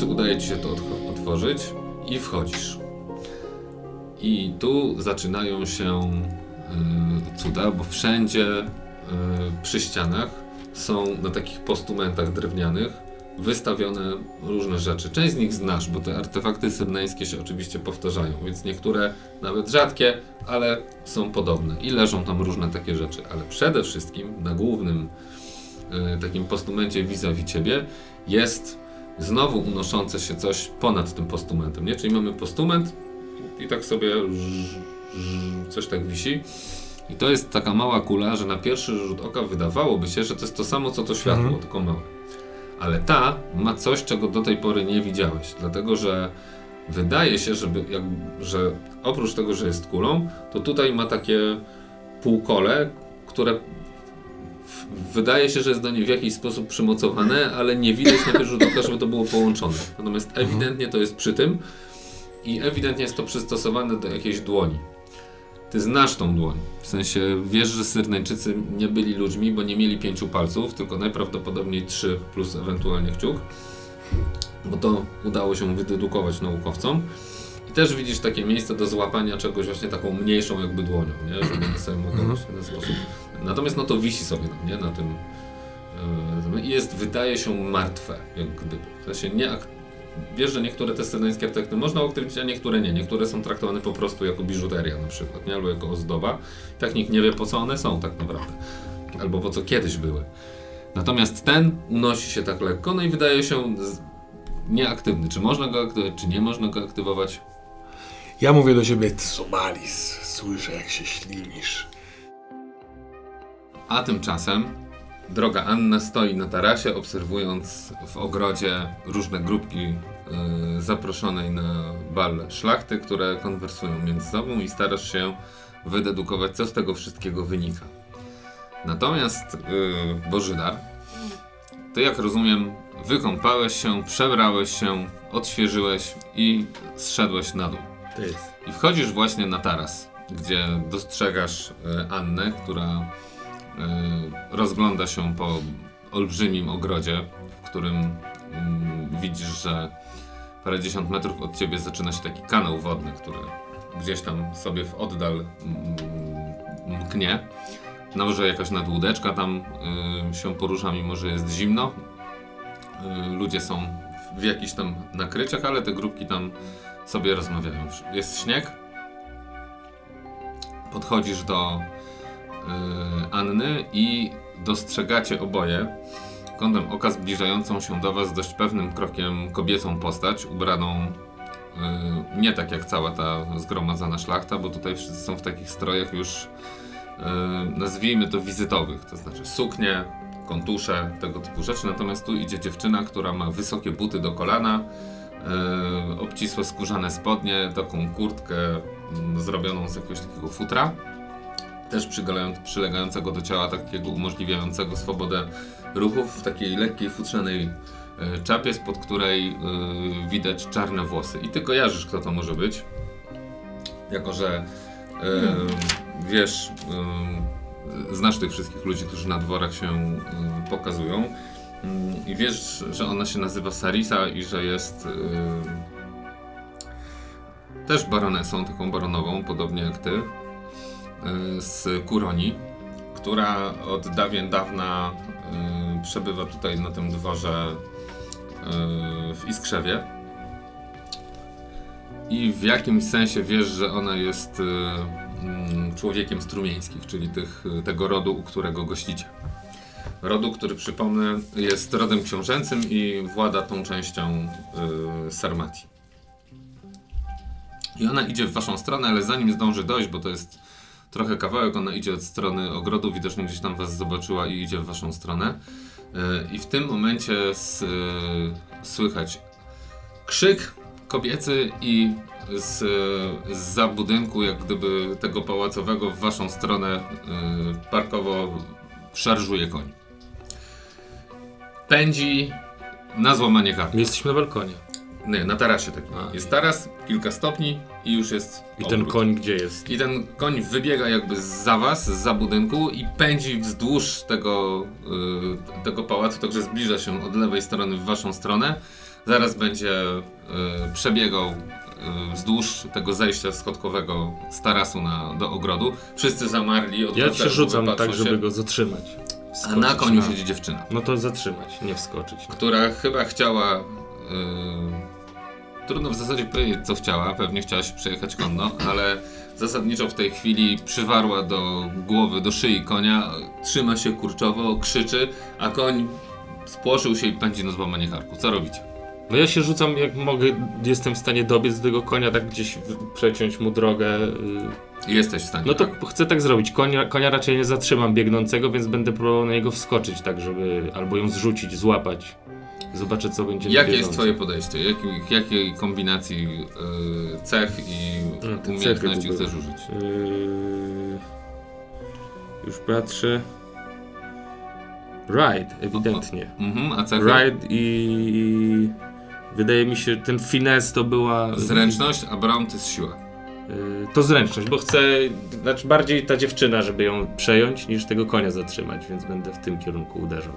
Końcu udaje ci się to otworzyć i wchodzisz. I tu zaczynają się y, cuda, bo wszędzie y, przy ścianach są na takich postumentach drewnianych wystawione różne rzeczy. Część z nich znasz, bo te artefakty syrneńskie się oczywiście powtarzają, więc niektóre nawet rzadkie, ale są podobne i leżą tam różne takie rzeczy. Ale przede wszystkim na głównym y, takim postumencie vis-a-vis ciebie jest znowu unoszące się coś ponad tym postumentem, nie? Czyli mamy postument i tak sobie coś tak wisi. I to jest taka mała kula, że na pierwszy rzut oka wydawałoby się, że to jest to samo co to światło, mhm. tylko małe. Ale ta ma coś, czego do tej pory nie widziałeś, dlatego że wydaje się, żeby, jak, że oprócz tego, że jest kulą, to tutaj ma takie półkole, które wydaje się, że jest do niej w jakiś sposób przymocowane, ale nie widać na pierwszy rzut oka, żeby to było połączone. Natomiast mhm. ewidentnie to jest przy tym i ewidentnie jest to przystosowane do jakiejś dłoni. Ty znasz tą dłoń. W sensie wiesz, że Syrneńczycy nie byli ludźmi, bo nie mieli pięciu palców, tylko najprawdopodobniej trzy plus ewentualnie kciuk. Bo to udało się wydedukować naukowcom. I też widzisz takie miejsce do złapania czegoś właśnie taką mniejszą jakby dłonią, nie? Żeby sobie mogło mhm. w ten sposób. Natomiast no to wisi sobie nie? Na tym. Yy, I jest, wydaje się martwe, jak gdyby. W sensie nie, wiesz, że niektóre te syryjskie artefakty można uaktywnić, a niektóre nie. Niektóre są traktowane po prostu jako biżuteria na przykład, nie? albo jako ozdoba. Tak nikt nie wie po co one są tak naprawdę. Albo po co kiedyś były. Natomiast ten unosi się tak lekko, no i wydaje się nieaktywny. Czy można go aktywować, czy nie można go aktywować? Ja mówię do siebie Somalis, słyszę jak się ślinisz. A tymczasem Droga Anna stoi na tarasie, obserwując w ogrodzie różne grupki y, zaproszonej na bal szlachty, które konwersują między sobą i starasz się wydedukować, co z tego wszystkiego wynika. Natomiast y, Bożydar, ty jak rozumiem, wykąpałeś się, przebrałeś się, odświeżyłeś i zszedłeś na dół. I wchodzisz właśnie na taras, gdzie dostrzegasz y, Annę, która rozgląda się po olbrzymim ogrodzie, w którym mm, widzisz, że parędziesiąt metrów od ciebie zaczyna się taki kanał wodny, który gdzieś tam sobie w oddal mm, mknie. No, może jakaś nadłódeczka tam y, się porusza, mimo że jest zimno. Y, ludzie są w jakichś tam nakryciach, ale te grupki tam sobie rozmawiają. Jest śnieg. Podchodzisz do Y, Anny i dostrzegacie oboje kątem oka zbliżającą się do was dość pewnym krokiem kobiecą postać, ubraną y, nie tak jak cała ta zgromadzona szlachta, bo tutaj wszyscy są w takich strojach już y, nazwijmy to wizytowych, to znaczy suknie, kontusze, tego typu rzeczy, natomiast tu idzie dziewczyna, która ma wysokie buty do kolana, obcisłe skórzane spodnie, taką kurtkę mm, zrobioną z jakiegoś takiego futra też przylegającego do ciała, takiego umożliwiającego swobodę ruchów w takiej lekkiej, futrzanej e, czapie, spod której e, widać czarne włosy. I ty kojarzysz, kto to może być, jako że hmm. wiesz, znasz tych wszystkich ludzi, którzy na dworach się pokazują mm, i wiesz, że ona się nazywa Sarisa i że jest też baronesą, taką baronową, podobnie jak ty. Y, z Kuroni, która od dawien dawna y, przebywa tutaj na tym dworze y, w Iskrzewie. I w jakimś sensie wiesz, że ona jest mm, człowiekiem strumieńskich, czyli tych, tego rodu, u którego gościcie. Rodu, który przypomnę jest rodem książęcym i włada tą częścią Sarmatii. I ona idzie w waszą stronę, ale zanim zdąży dojść, bo to jest trochę kawałek, ona idzie od strony ogrodu, widocznie gdzieś tam was zobaczyła i idzie w waszą stronę. E, I w tym momencie e, słychać krzyk kobiecy i z, za budynku, jak gdyby tego pałacowego w waszą stronę e, parkowo szarżuje koń. Pędzi na złamanie karku. My jesteśmy na balkonie. Nie, na tarasie taki. A. Jest taras, kilka stopni i już jest I ten koń gdzie jest? I ten koń wybiega jakby za was, za budynku i pędzi wzdłuż tego, y, tego pałacu, także zbliża się od lewej strony w waszą stronę. Zaraz będzie y, przebiegał y, wzdłuż tego zejścia schodkowego z tarasu na, do ogrodu. Wszyscy zamarli, Ja odwracają się rzucam tak, patrzą żeby się, go zatrzymać. A Skoczyć na koniu siedzi dziewczyna, No to zatrzymać, nie wskoczyć. która chyba chciała... y, Trudno w zasadzie powiedzieć, co chciała. Pewnie chciała się przejechać konno, ale zasadniczo w tej chwili przywarła do głowy, do szyi konia, trzyma się kurczowo, krzyczy, a koń spłoszył się i pędzi na złamanie karku. Co robicie? No ja się rzucam jak mogę, jestem w stanie dobiec do tego konia, tak gdzieś w- przeciąć mu drogę. y. Jesteś w stanie. No to tak? chcę tak zrobić. Konia, konia raczej nie zatrzymam biegnącego, więc będę próbował na niego wskoczyć tak, żeby albo ją zrzucić, złapać. Zobaczę co będzie Jakie jest twoje podejście? Jakiej kombinacji y, cech i No, te umiejętności cechy chcesz użyć? Yy, już patrzę. Ride, ewidentnie. Mhm, a cechy? Ride i wydaje mi się, ten finesse to była. Zręczność, a brown to jest siła. Yy, to zręczność, bo chcę, znaczy bardziej ta dziewczyna, żeby ją przejąć, niż tego konia zatrzymać, więc będę w tym kierunku uderzał.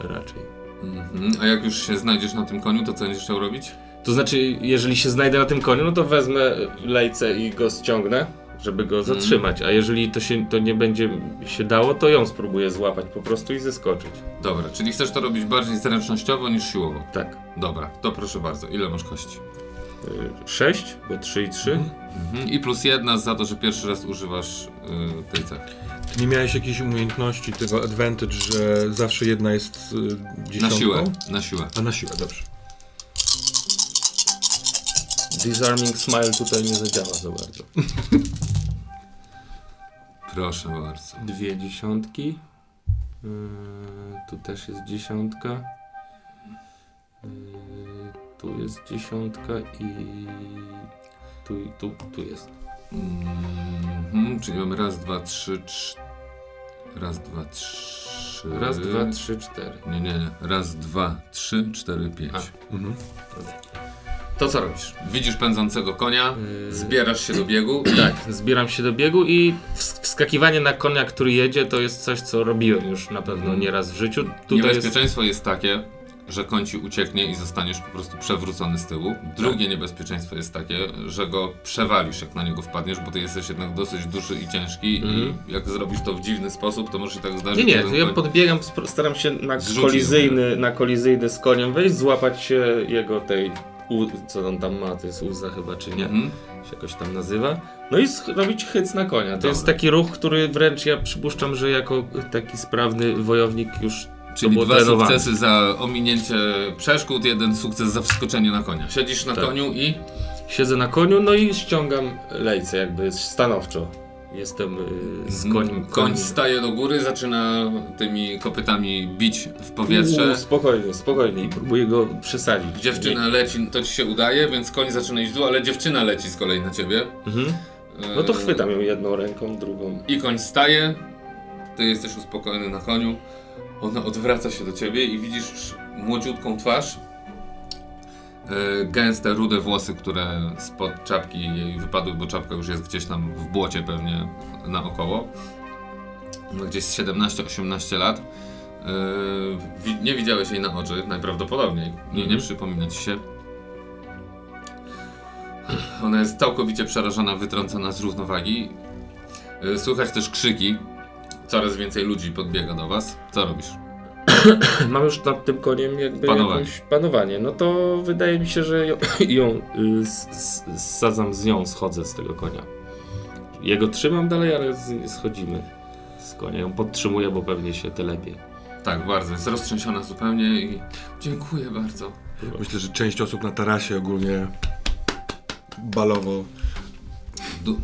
Raczej. Mhm. A jak już się znajdziesz na tym koniu, to co będziesz chciał robić? To znaczy, jeżeli się znajdę na tym koniu, no to wezmę lejce i go ściągnę, żeby go zatrzymać. A jeżeli to się to nie będzie się dało, to ją spróbuję złapać po prostu i zeskoczyć. Dobra, czyli chcesz to robić bardziej zręcznościowo niż siłowo. Tak. Dobra, to proszę bardzo. Ile masz kości? 6, bo 3 i 3. Mhm. I plus jedna za to, że pierwszy raz używasz y, tej cechy. Ty nie miałeś jakiejś umiejętności, tego advantage, że zawsze jedna jest y, Na siłę, na siłę. A na siłę, dobrze. Disarming Smile tutaj nie zadziała za bardzo. Proszę bardzo. Dwie dziesiątki. Yy, tu też jest dziesiątka. Yy, tu jest dziesiątka i tu, tu, tu jest. Mhm. Czyli mamy raz, dwa, trzy, trz... Raz, dwa, trzy... Raz, dwa, trzy, cztery. Nie, nie, nie. Raz, dwa, trzy, cztery, pięć. A. Mhm. To co robisz? Widzisz pędzącego konia, Yy, zbierasz się do biegu. Tak, zbieram się do biegu i ws- wskakiwanie na konia, który jedzie, to jest coś, co robiłem już na pewno nieraz w życiu. Tutaj jest... Niebezpieczeństwo jest takie, że koń ci ucieknie i zostaniesz po prostu przewrócony z tyłu. Drugie niebezpieczeństwo jest takie, że go przewalisz, jak na niego wpadniesz, bo ty jesteś jednak dosyć duży i ciężki Mhm. i jak zrobisz to w dziwny sposób, to może się tak zdarzyć. Nie, nie, to ja koń- podbiegam, staram się na kolizyjny, na kolizyjny z koniem wejść, złapać się jego tej, u, co on tam ma, to jest uza chyba, czy nie, Mhm. się jakoś tam nazywa. No i robić hyc na konia. To Dobra. jest taki ruch, który wręcz ja przypuszczam, że jako taki sprawny wojownik już Czyli było dwa sukcesy za ominięcie przeszkód, jeden sukces za wskoczenie na konia. Siedzisz na Tak. koniu i siedzę na koniu, no i ściągam lejce jakby stanowczo. Jestem y, z koniem. Mhm. koń staje do góry, zaczyna tymi kopytami bić w powietrze. Uuu, spokojnie, spokojnie i próbuję go przesadzić. Dziewczyna leci, to ci się udaje, więc koń zaczyna iść w dół, ale dziewczyna leci z kolei na ciebie. Mhm. No to E, chwytam ją jedną ręką, drugą. I koń staje, ty jesteś uspokojony na koniu, ona odwraca się do ciebie i widzisz młodziutką twarz, e, gęste, rude włosy, które spod czapki jej wypadły, bo czapka już jest gdzieś tam w błocie pewnie naokoło. Ma gdzieś z 17-18 lat. Wi- nie widziałeś jej na oczy, najprawdopodobniej. Nie, nie Mhm. przypomina ci się. Ona jest całkowicie przerażona, wytrącona z równowagi. Y, Słychać też krzyki. Coraz więcej ludzi podbiega do was. Co robisz? Mam już nad tym koniem jakby Panowanie. jakieś panowanie. No to wydaje mi się, że ją, ją y, s- s- ssadzam z nią, schodzę z tego konia. Jego trzymam dalej, ale z, schodzimy z konia. Ją podtrzymuję, bo pewnie się telepie. Tak, bardzo. Jest roztrzęsiona zupełnie i dziękuję bardzo. Myślę, że część osób na tarasie ogólnie balowo. Du-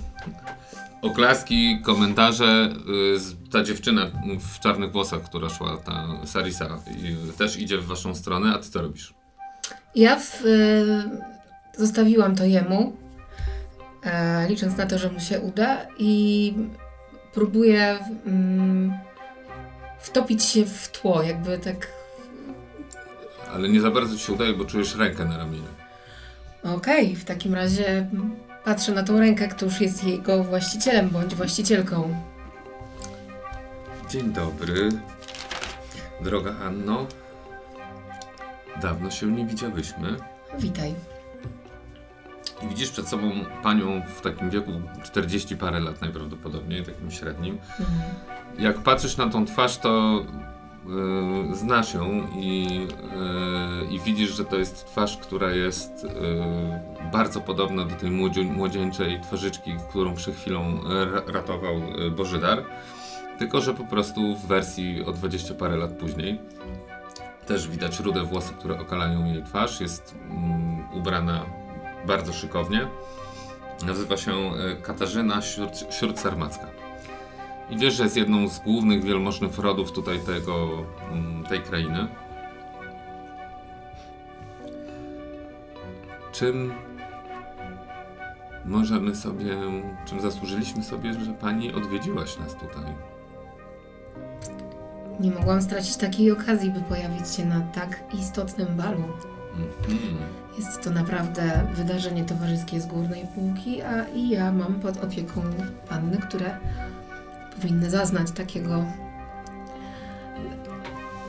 Oklaski, komentarze. y, Ta dziewczyna w czarnych włosach, która szła, ta Sarisa, y, też idzie w waszą stronę. A ty co robisz? Ja w, y, zostawiłam to jemu, e, licząc na to, że mu się uda i próbuję mm, wtopić się w tło, jakby tak ale nie za bardzo ci się udaje, bo czujesz rękę na ramieniu. Okej, w takim razie mm, patrzę na tą rękę, kto już jest jego właścicielem bądź właścicielką. Dzień dobry. Droga Anno. Dawno się nie widziałyśmy. Witaj. I widzisz przed sobą panią w takim wieku 40 parę lat najprawdopodobniej, takim średnim. Mhm. Jak patrzysz na tą twarz, to yy, znasz ją i, yy, i widzisz, że to jest twarz, która jest yy, bardzo podobna do tej młodzieńczej twarzyczki, którą przed chwilą ra, ratował Bożydar. Tylko, że po prostu w wersji o 20 parę lat później. Też widać rude włosy, które okalają jej twarz. Jest mm, ubrana bardzo szykownie. Nazywa się Katarzyna Siur- Siurc-Sarmacka. I wiesz, że jest jedną z głównych wielmożnych rodów tutaj tego, mm, tej krainy. Czym możemy sobie, czym zasłużyliśmy sobie, że pani odwiedziłaś nas tutaj? Nie mogłam stracić takiej okazji, by pojawić się na tak istotnym balu. Mhm. Jest to naprawdę wydarzenie towarzyskie z górnej półki, a i ja mam pod opieką panny, które powinny zaznać takiego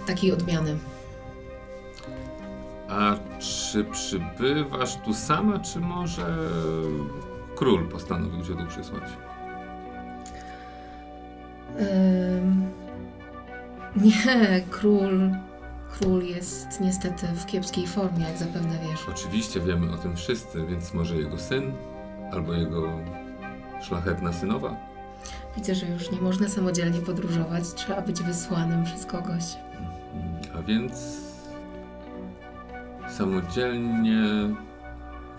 takiej odmiany. A czy przybywasz tu sama, czy może król postanowił cię tu przysłać? Ym, nie, król. Król jest niestety w kiepskiej formie, jak zapewne wiesz. Oczywiście wiemy o tym wszyscy, więc może jego syn albo jego szlachetna synowa? Widzę, że już nie można samodzielnie podróżować, trzeba być wysłanym przez kogoś. A więc samodzielnie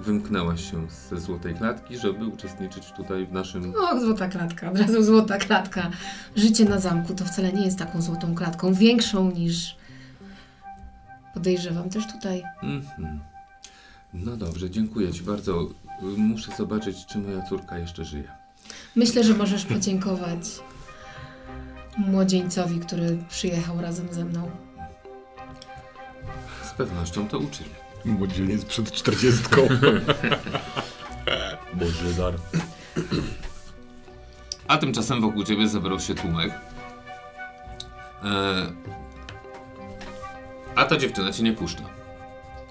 wymknęłaś się ze złotej klatki, żeby uczestniczyć tutaj w naszym. Och, złota klatka, od razu złota klatka. Życie na zamku to wcale nie jest taką złotą klatką, większą niż podejrzewam też tutaj. Mhm. No dobrze, dziękuję Ci bardzo. Muszę zobaczyć, czy moja córka jeszcze żyje. Myślę, że możesz podziękować młodzieńcowi, który przyjechał razem ze mną. Z pewnością to uczynię. Młodzieniec przed czterdziestką. Boży dar. A tymczasem wokół ciebie zebrał się tłumek. E, a ta dziewczyna cię nie puszcza.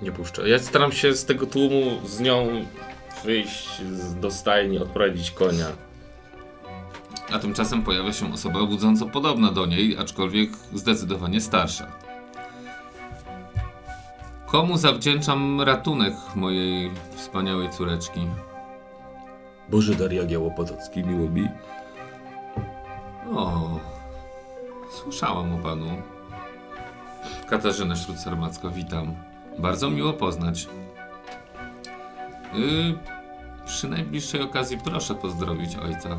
Nie puszczę. Ja staram się z tego tłumu z nią wyjść z- do stajni, odprowadzić konia. A tymczasem pojawia się osoba budząco podobna do niej, aczkolwiek zdecydowanie starsza. Komu zawdzięczam ratunek mojej wspaniałej córeczki? Boży dar Jagieło Potocki, miło mi. O, słyszałam o panu. Katarzyna Śród-Sarmacka, witam. Bardzo miło poznać. Yy, przy najbliższej okazji proszę pozdrowić ojca.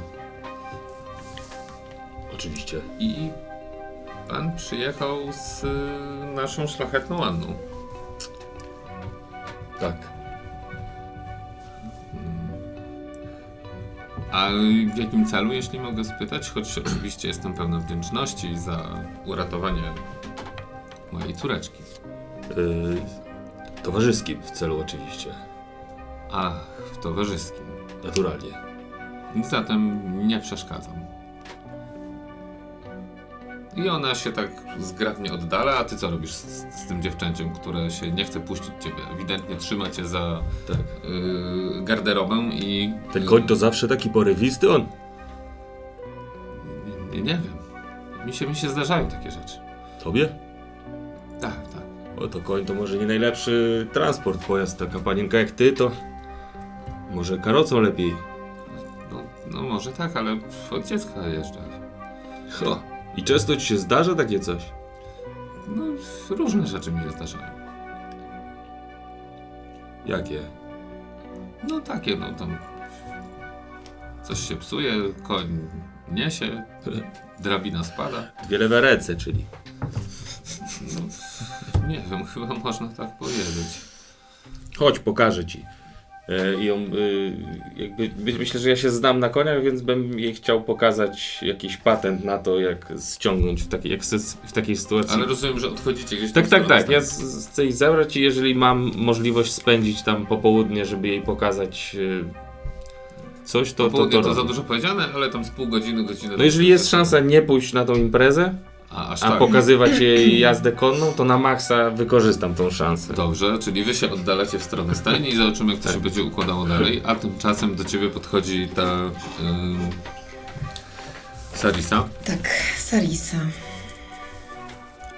Oczywiście. I pan przyjechał z y, naszą szlachetną Anną. Tak. A w jakim celu, jeśli mogę spytać? Choć oczywiście jestem pełna wdzięczności za uratowanie mojej córeczki. Yy, towarzyskim w celu oczywiście. Ach, w towarzyskim. Naturalnie. Zatem nie przeszkadzam. I ona się tak zgrabnie oddala, a ty co robisz z, z tym dziewczęciem, które się nie chce puścić ciebie? Ewidentnie trzyma cię za Tak. yy, garderobę i... Ten koń to zawsze taki porywisty on. Nie, nie wiem. Mi się, mi się zdarzają takie rzeczy. Tobie? Tak, tak. O, to koń to może nie najlepszy transport, pojazd. Taka panienka jak ty to... Może karocą lepiej. No, no może tak, ale od dziecka jeżdżę. Ho. I często ci się zdarza takie coś? No, różne rzeczy mi się zdarzają. Jakie? No takie, no tam... Coś się psuje, koń niesie, drabina spada. Dwie lewe ręce, czyli. No, nie wiem, chyba można tak powiedzieć. Chodź, pokażę ci. E, I ją, y, jakby, my- myślę, że ja się znam na koniach, więc bym jej chciał pokazać jakiś patent na to, jak ściągnąć w takiej, jak w takiej sytuacji. Ale rozumiem, że odchodzicie gdzieś Tak, tak, tak. Ja z- chcę jej zabrać i jeżeli mam możliwość spędzić tam popołudnie, żeby jej pokazać y, coś, to to, Popołudnie to, to, za dużo powiedziane, ale tam z pół godziny, godzinę. No jeżeli jest szansa nie pójść na tą imprezę, A, a tak. pokazywać jej jazdę konną, to na maksa wykorzystam tą szansę. Dobrze, czyli wy się oddalacie w stronę stajni i zobaczymy, jak to Tak. się będzie układało dalej. A tymczasem do ciebie podchodzi ta ym, Sarisa. Tak, Sarisa.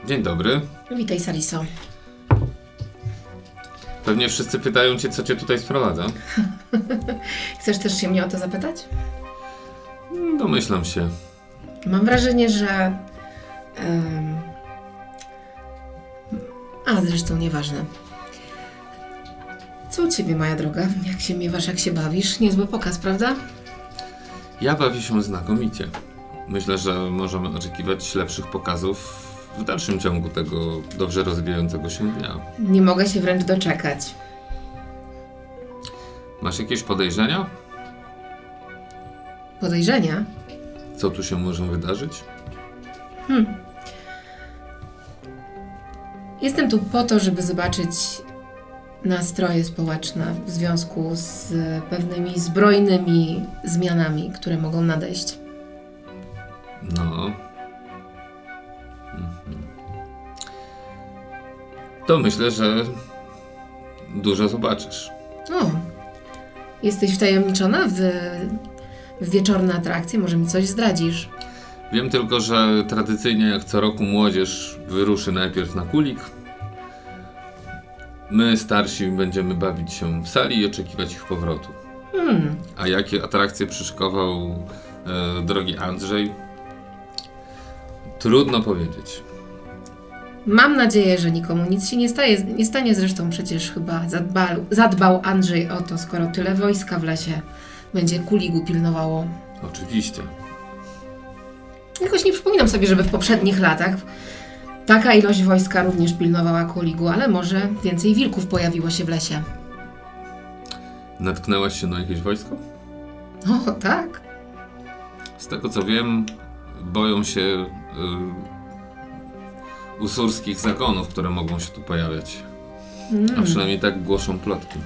Dzień dobry. Witaj, Sariso. Pewnie wszyscy pytają cię, co cię tutaj sprowadza. Chcesz też się mnie o to zapytać? Domyślam się. Mam wrażenie, że. Em, a zresztą nieważne. Co u ciebie, moja droga? Jak się miewasz, jak się bawisz? Niezły pokaz, prawda? Ja bawię się znakomicie. Myślę, że możemy oczekiwać lepszych pokazów w dalszym ciągu tego dobrze rozwijającego się dnia. Nie mogę się wręcz doczekać. Masz jakieś podejrzenia? Podejrzenia? Co tu się może wydarzyć? Jestem tu po to, żeby zobaczyć nastroje społeczne w związku z pewnymi zbrojnymi zmianami, które mogą nadejść. No. To myślę, że dużo zobaczysz. O, jesteś wtajemniczona w, w wieczorne atrakcje? Może mi coś zdradzisz? Wiem tylko, że tradycyjnie jak co roku młodzież wyruszy najpierw na kulik. My starsi będziemy bawić się w sali i oczekiwać ich powrotu. Hmm, A jakie atrakcje przyszykował e, drogi Andrzej? Trudno powiedzieć. mam nadzieję, że nikomu nic się nie, staje, nie stanie. Zresztą przecież chyba zadbał, zadbał Andrzej o to, skoro tyle wojska w lesie będzie kuligu pilnowało. Oczywiście. Jakoś nie przypominam sobie, żeby w poprzednich latach taka ilość wojska również pilnowała kuligu, ale może więcej wilków pojawiło się w lesie. Natknęłaś się na jakieś wojsko? O, tak? Z tego co wiem, boją się y, usurskich zagonów, które mogą się tu pojawiać. A Mm. przynajmniej tak głoszą plotki.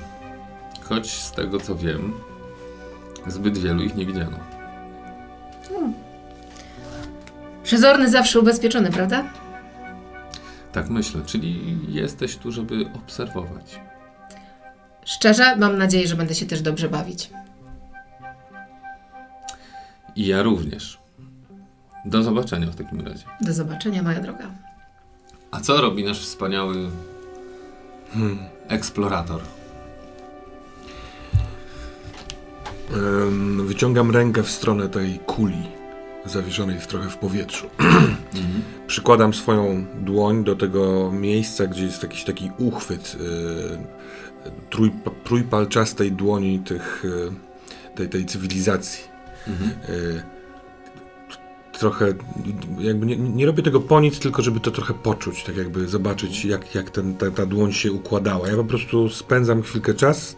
Choć z tego co wiem, zbyt wielu ich nie widziano. Przezorny zawsze ubezpieczony, prawda? Tak myślę, czyli jesteś tu, żeby obserwować. Szczerze, mam nadzieję, że będę się też dobrze bawić. I ja również. Do zobaczenia w takim razie. Do zobaczenia, moja droga. A co robi nasz wspaniały eksplorator? Em, Wyciągam rękę w stronę tej kuli, zawieszonej w trochę w powietrzu. Mhm. Przykładam swoją dłoń do tego miejsca, gdzie jest jakiś taki uchwyt y, trój, trójpalczastej dłoni tych, y, tej, tej cywilizacji. Mhm. Y, trochę, jakby nie, nie robię tego po nic, tylko żeby to trochę poczuć, tak jakby zobaczyć, jak, jak ten, ta, ta dłoń się układała. Ja po prostu spędzam chwilkę czas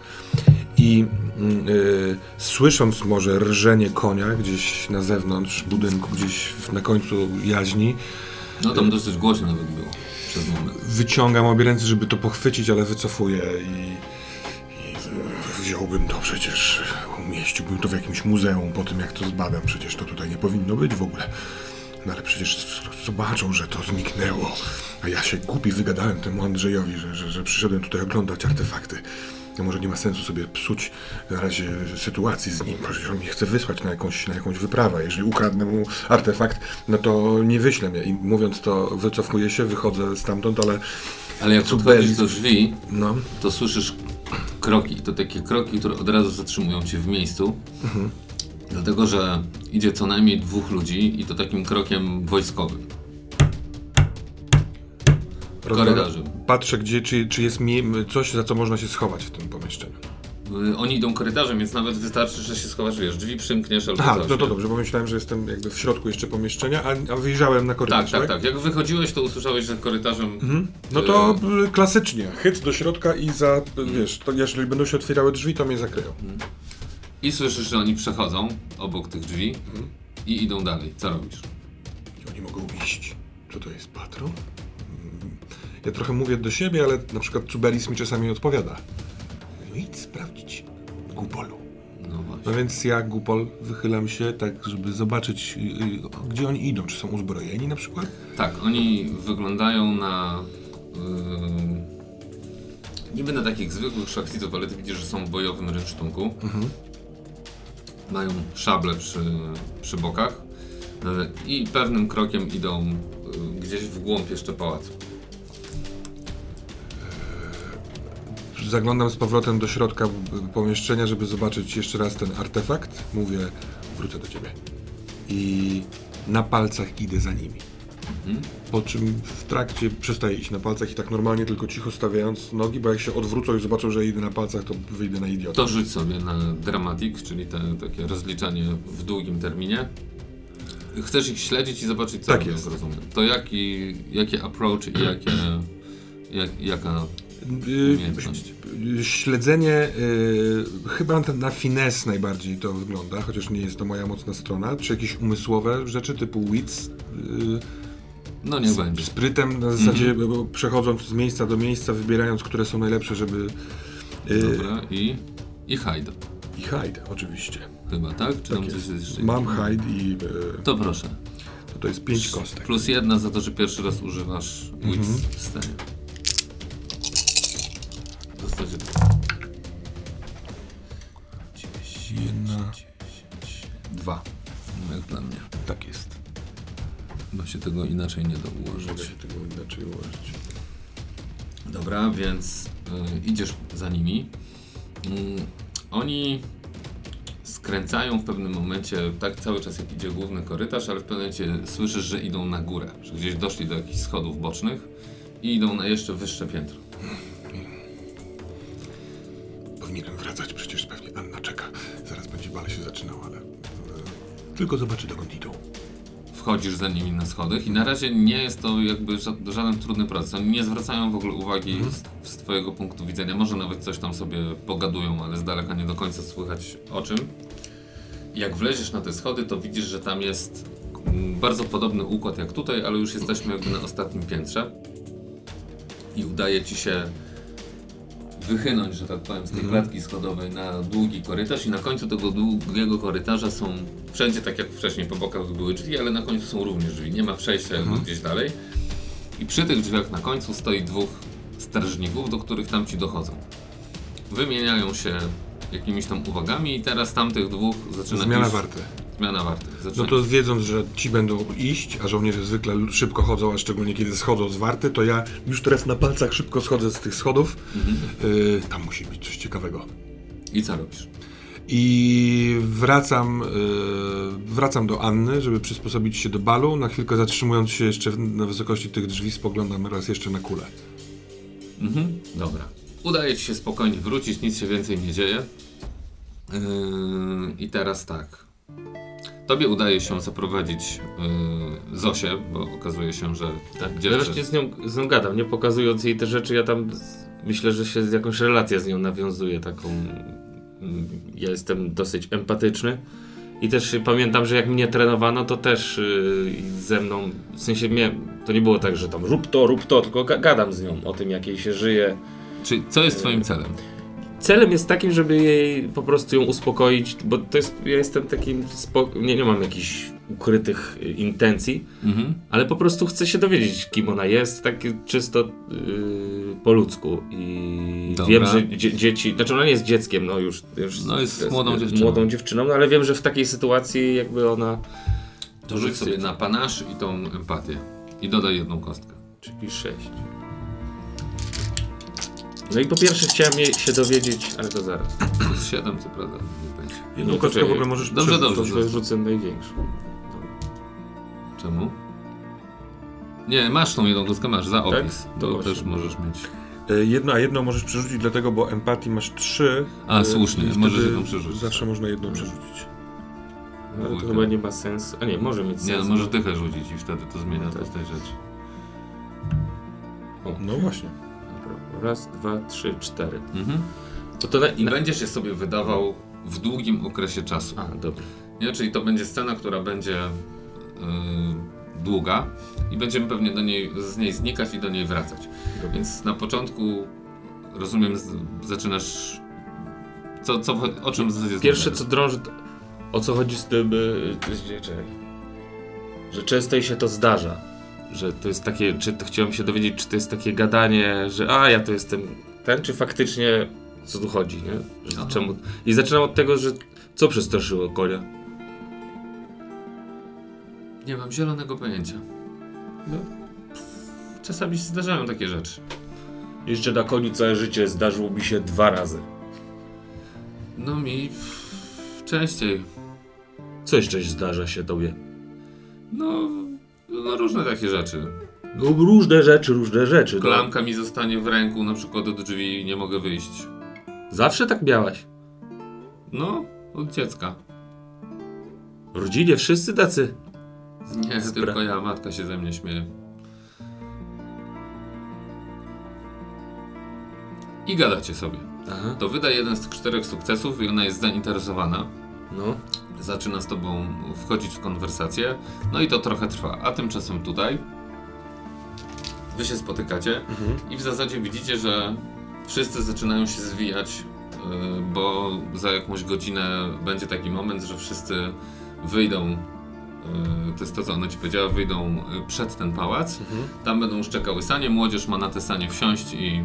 i mm, y, słysząc może rżenie konia gdzieś na zewnątrz budynku, gdzieś na końcu jaźni, No tam dosyć głośno nawet było przez moment. wyciągam obie ręce, żeby to pochwycić, ale wycofuję i, i wziąłbym to przecież, umieściłbym to w jakimś muzeum po tym, jak to zbadam. Przecież to tutaj nie powinno być w ogóle. No ale przecież zobaczą, że to zniknęło. A ja się głupi wygadałem temu Andrzejowi, że, że, że przyszedłem tutaj oglądać artefakty. No może nie ma sensu sobie psuć na razie sytuacji z nim. Przecież on mnie chce wysłać na jakąś, na jakąś wyprawę. Jeżeli ukradnę mu artefakt, no to nie wyślę mnie. I mówiąc to, wycofuję się, wychodzę stamtąd, ale Ale jak podchodzisz do drzwi, no, to słyszysz kroki. To takie kroki, które od razu zatrzymują cię w miejscu. Dlatego, że idzie co najmniej dwóch ludzi i to takim krokiem wojskowym. Korytarzu. Patrzę, gdzie, czy, czy jest mi coś, za co można się schować w tym pomieszczeniu. Y, Oni idą korytarzem, więc nawet wystarczy, że się schowasz, wiesz, drzwi przymkniesz albo Aha, coś. no to dobrze, bo myślałem, że jestem jakby w środku jeszcze pomieszczenia, a, a wyjrzałem na Tak, korytarz, tak, tak. Jak wychodziłeś, to usłyszałeś, że korytarzem... Mhm. No to y, klasycznie, chyt do środka i za, wiesz, to jeżeli będą się otwierały drzwi, to mnie zakryją. I słyszysz, że oni przechodzą obok tych drzwi Mhm. i idą dalej. Co robisz? Oni mogą iść? Co to jest, patrol? Ja trochę mówię do siebie, ale na przykład Cubelis mi czasami odpowiada. No idź sprawdzić Gupolu. No właśnie. No więc ja, Gupol, wychylam się tak, żeby zobaczyć, y, y, gdzie oni idą. Czy są uzbrojeni na przykład? Tak, oni wyglądają na. Yy, niby na takich zwykłych szlachciców, ale ty widzisz, że są w bojowym rynsztunku. Mhm. Mają szable przy, przy bokach yy, i pewnym krokiem idą gdzieś w głąb jeszcze pałacu. Zaglądam z powrotem do środka pomieszczenia, żeby zobaczyć jeszcze raz ten artefakt. Mówię, wrócę do ciebie. I na palcach idę za nimi. Mhm. Po czym w trakcie przestaję iść na palcach i tak normalnie tylko cicho stawiając nogi, bo jak się odwrócą i zobaczą, że idę na palcach, to wyjdę na idiotę. To rzuć sobie na dramatik, czyli te, takie rozliczanie w długim terminie. Chcesz ich śledzić i zobaczyć, co Tak jest. rozumiem. To jaki, jakie approach i jakie, jak, jaka umiejętność? y, Śledzenie y, chyba na, finesse najbardziej to wygląda, chociaż nie jest to moja mocna strona. Czy jakieś umysłowe rzeczy typu wits, y, No niech będzie. sprytem na zasadzie bo przechodząc z miejsca do miejsca, wybierając, które są najlepsze, żeby... Dobra, i, i hide. I hide oczywiście. Chyba, tak? Czy Tak jest. jest? Mam hide i To proszę. to, to jest pięć kostek. Plus jedna za to, że pierwszy raz używasz wits Mhm. w scenie. Zasadzie Jedna. dwa. No jak dla mnie. Tak jest. Bo się tego inaczej nie da ułożyć. się tego inaczej ułożyć. Dobra, więc y, idziesz za nimi. Mm, oni skręcają w pewnym momencie, tak cały czas jak idzie główny korytarz, ale w pewnym momencie słyszysz, że idą na górę, że gdzieś doszli do jakichś schodów bocznych i idą na jeszcze wyższe piętro. Powinienem wracać, przecież pewnie Anna czeka. Zaraz będzie bal się zaczynał, ale... e, tylko zobaczy dokąd idą. Wchodzisz za nimi na schodach i na razie nie jest to jakby ża- żaden trudny proces. Oni nie zwracają w ogóle uwagi z, z twojego punktu widzenia. Może nawet coś tam sobie pogadują, ale z daleka nie do końca słychać o czym. Jak wleziesz na te schody, to widzisz, że tam jest mm, bardzo podobny układ jak tutaj, ale już jesteśmy jakby na ostatnim piętrze. I udaje ci się wychynąć, że tak powiem, z tej klatki schodowej na długi korytarz i na końcu tego długiego korytarza są wszędzie tak jak wcześniej po bokach były drzwi, ale na końcu są również drzwi. Nie ma przejścia jakby gdzieś dalej. I przy tych drzwiach na końcu stoi dwóch strażników, do których tam ci dochodzą. Wymieniają się jakimiś tam uwagami i teraz tamtych dwóch zaczyna Zmiana już- warty. Zmiana warty. No to wiedząc, że ci będą iść, a żołnierze zwykle szybko chodzą, a szczególnie kiedy schodzą z warty, to ja już teraz na palcach szybko schodzę z tych schodów. Y, tam musi być coś ciekawego. I co robisz? I wracam, y, wracam do Anny, żeby przysposobić się do balu. Na chwilkę zatrzymując się jeszcze na wysokości tych drzwi, spoglądam raz jeszcze na kulę. Mhm, dobra. Udaje ci się spokojnie wrócić, nic się więcej nie dzieje. Yy, I teraz tak. Tobie udaje się zaprowadzić yy, Zosię, bo okazuje się, że Tak, gdzie ja wreszcie z nią, z nią gadam, nie pokazując jej te rzeczy, ja tam z, myślę, że się jakąś relację z nią nawiązuję taką. mm, Ja jestem dosyć empatyczny i też pamiętam, że jak mnie trenowano, to też yy, ze mną, w sensie mnie, to nie było tak, że tam rób to, rób to, tylko ga- gadam z nią o tym, jak jej się żyje. Czyli co jest twoim celem? Celem jest takim, żeby jej po prostu ją uspokoić, bo to jest, ja jestem takim, nie, nie mam jakichś ukrytych y, intencji, Mhm. ale po prostu chcę się dowiedzieć, kim ona jest, tak czysto yy, po ludzku. I Dobra. wiem, że dzie dzieci, znaczy ona nie jest dzieckiem, no już. już No jest młodą dziewczyną. Młodą dziewczyną, no ale wiem, że w takiej sytuacji jakby ona. To rzuć sobie na panasz i tą empatię. I dodaj jedną kostkę. Czyli 6. No i po pierwsze chciałem jej się dowiedzieć, ale to zaraz. Plus 7, co prawda, nie będzie. Jedną No to kostkę w ogóle możesz Dobrze, przerzucić. dobrze. To rzucę największą. Czemu? Nie, masz tą jedną kostkę, masz za Tak? opis. To To właśnie. też możesz mieć. E, Jedno, a jedno możesz przerzucić dlatego, bo empatii masz trzy. A, e, słusznie, i możesz jedną przerzucić. Zawsze można jedną przerzucić. Ale to chyba nie ma sensu. A nie, może mieć Nie, sens. możesz dychę rzucić i wtedy to zmienia Tak. postać rzeczy. No właśnie. Raz, dwa, trzy, cztery. Mhm. To to na, I będziesz je sobie wydawał w długim okresie czasu. A, dobra. Nie? Czyli to będzie scena, która będzie yy, długa i będziemy pewnie do niej, z niej znikać i do niej wracać. Dobra. Więc na początku, rozumiem, z, zaczynasz... Co, co, o czym z- jest Pierwsze co drąży, to o co chodzi z tym, y, y, czekaj. że często się to zdarza. Że to jest takie, czy to chciałem się dowiedzieć, czy to jest takie gadanie, że a ja to jestem ten, czy faktycznie co tu chodzi, nie? Że Aha. Czemu? I zaczynam od tego, że co przestraszyło konia? Nie mam zielonego pojęcia. No. Czasami się zdarzają takie rzeczy. Jeszcze na koniu całe życie zdarzyło mi się dwa razy. No mi częściej. Co jeszcze zdarza się tobie? No, no różne takie rzeczy. No różne rzeczy, różne rzeczy. No. Klamka mi zostanie w ręku, na przykład od drzwi i nie mogę wyjść. Zawsze tak miałaś. No, od dziecka. W rodzinie wszyscy tacy. Nie, Spra- tylko ja, matka się ze mnie śmieje. I gadacie sobie. Aha. To wyda jeden z czterech sukcesów i ona jest zainteresowana. No. Zaczyna z tobą wchodzić w konwersację. No i to trochę trwa. A tymczasem tutaj wy się spotykacie i w zasadzie widzicie, że wszyscy zaczynają się zwijać, yy, bo za jakąś godzinę będzie taki moment, że wszyscy wyjdą. yy, To jest to, co ona ci powiedziała, wyjdą yy, przed ten pałac. Tam będą już czekały sanie, młodzież ma na te sanie wsiąść i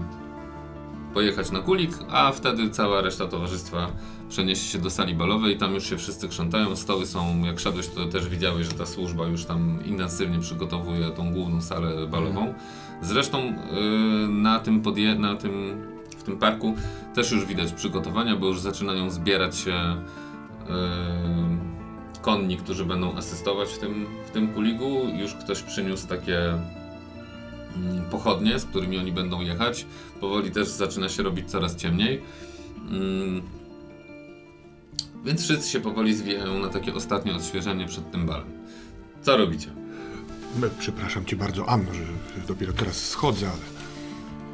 pojechać na kulik, a wtedy cała reszta towarzystwa przeniesie się do sali balowej. Tam już się wszyscy krzątają. Stoły są, jak szedłeś, to też widziałeś, że ta służba już tam intensywnie przygotowuje tą główną salę balową. Zresztą yy, na tym, podje- na tym w tym parku też już widać przygotowania, bo już zaczynają zbierać się yy, konni, którzy będą asystować w tym, w tym kuligu. Już ktoś przyniósł takie pochodnie, z którymi oni będą jechać. Powoli też zaczyna się robić coraz ciemniej. Mm. Więc wszyscy się powoli zwijają na takie ostatnie odświeżenie przed tym balem. Co robicie? Przepraszam cię bardzo, Anno, że dopiero teraz schodzę, ale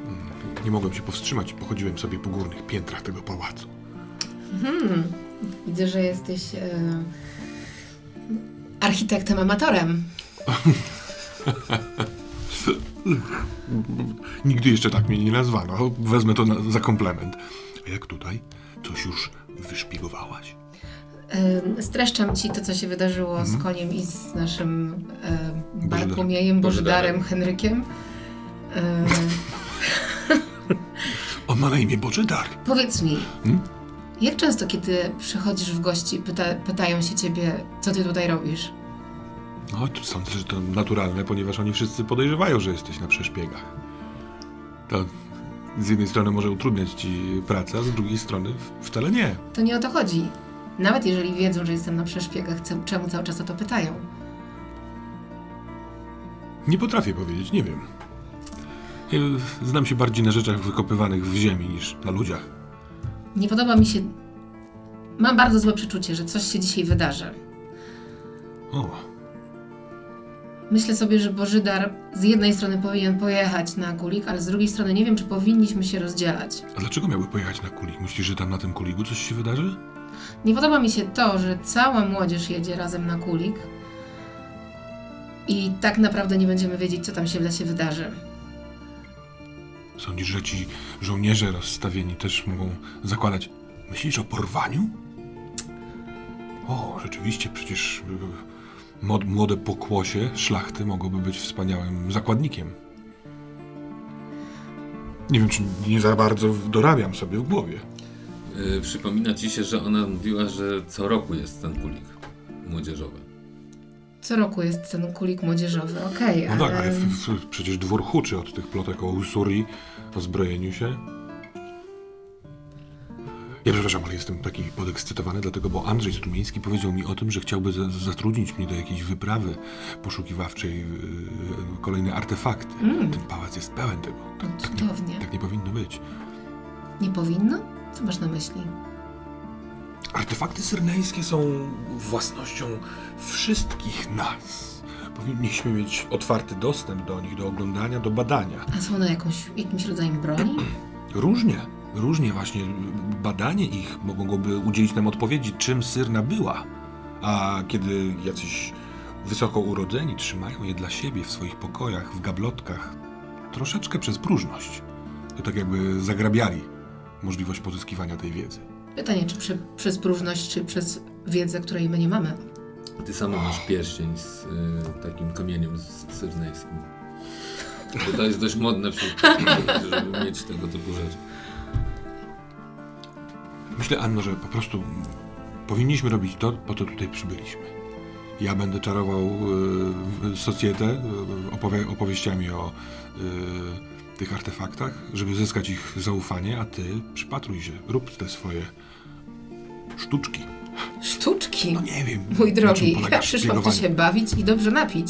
mm, nie mogłem się powstrzymać pochodziłem sobie po górnych piętrach tego pałacu. Hmm. Widzę, że jesteś e, architektem amatorem. Nigdy jeszcze tak mnie nie nazwano. Wezmę to na, za komplement. A jak tutaj? Coś już wyszpiegowałaś? Streszczam ci to, co się wydarzyło z koniem i z naszym e, Bartłomiejem, Bożydarem. Bożydarem, Henrykiem. E, On ma na imię Boży Dar. powiedz mi, Hmm? jak często, kiedy przychodzisz w gości, pyta, pytają się ciebie, co ty tutaj robisz? No, to sądzę, że to naturalne, ponieważ oni wszyscy podejrzewają, że jesteś na przeszpiegach. To z jednej strony może utrudniać ci pracę, a z drugiej strony wcale nie. To nie o to chodzi. Nawet jeżeli wiedzą, że jestem na przeszpiegach, czemu cały czas o to pytają? Nie potrafię powiedzieć, nie wiem. Ja Znam się bardziej na rzeczach wykopywanych w ziemi niż na ludziach. Nie podoba mi się. Mam bardzo złe przeczucie, że coś się dzisiaj wydarzy. O, Myślę sobie, że Bożydar z jednej strony powinien pojechać na kulik, ale z drugiej strony nie wiem, czy powinniśmy się rozdzielać. a dlaczego miałby pojechać na kulik? Myślisz, że tam na tym kuligu coś się wydarzy? Nie podoba mi się to, że cała młodzież jedzie razem na kulik i tak naprawdę nie będziemy wiedzieć, co tam się w lesie wydarzy. Sądzisz, że ci żołnierze rozstawieni też mogą zakładać. Myślisz o porwaniu? O, rzeczywiście, przecież y, młode pokłosie szlachty mogłoby być wspaniałym zakładnikiem. Nie wiem, czy nie za bardzo dorabiam sobie w głowie. Yy, przypomina ci się, że ona mówiła, że co roku jest ten kulik młodzieżowy. Co roku jest ten kulik młodzieżowy, okej, No tak, ale... ale w, w, przecież dwór huczy od tych plotek o usuri, o zbrojeniu się. Ja przepraszam, ale jestem taki podekscytowany, dlatego, bo Andrzej Strumiński powiedział mi o tym, że chciałby za- zatrudnić mnie do jakiejś wyprawy poszukiwawczej, yy, kolejne artefakty. Mm. Ten pałac jest pełen tego. Tak, No, tak, nie, cudownie. tak nie powinno być. Nie powinno? Co masz na myśli? Artefakty syrneńskie są własnością wszystkich nas. Powinniśmy mieć otwarty dostęp do nich, do oglądania, do badania. A są one jakąś, jakimś rodzajem broni? Różnie, różnie właśnie badanie ich mogłoby udzielić nam odpowiedzi, czym Syrna była. A kiedy jacyś wysoko urodzeni trzymają je dla siebie w swoich pokojach, w gablotkach, troszeczkę przez próżność, to tak jakby zagrabiali możliwość pozyskiwania tej wiedzy. Pytanie, czy prze, przez próżność, czy przez wiedzę, której my nie mamy? Ty sama masz pierścień z y, takim kamieniem z syrnejskim. To jest dość modne wśród żeby mieć tego typu rzeczy. Myślę, Anno, że po prostu powinniśmy robić to, po co tutaj przybyliśmy. Ja będę czarował y, socjetę y, opowie, opowieściami o y, tych artefaktach, żeby zyskać ich zaufanie, a ty przypatruj się, rób te swoje sztuczki. Sztuczki! No nie wiem. Mój drogi, ja przyszłam tu się bawić i dobrze napić.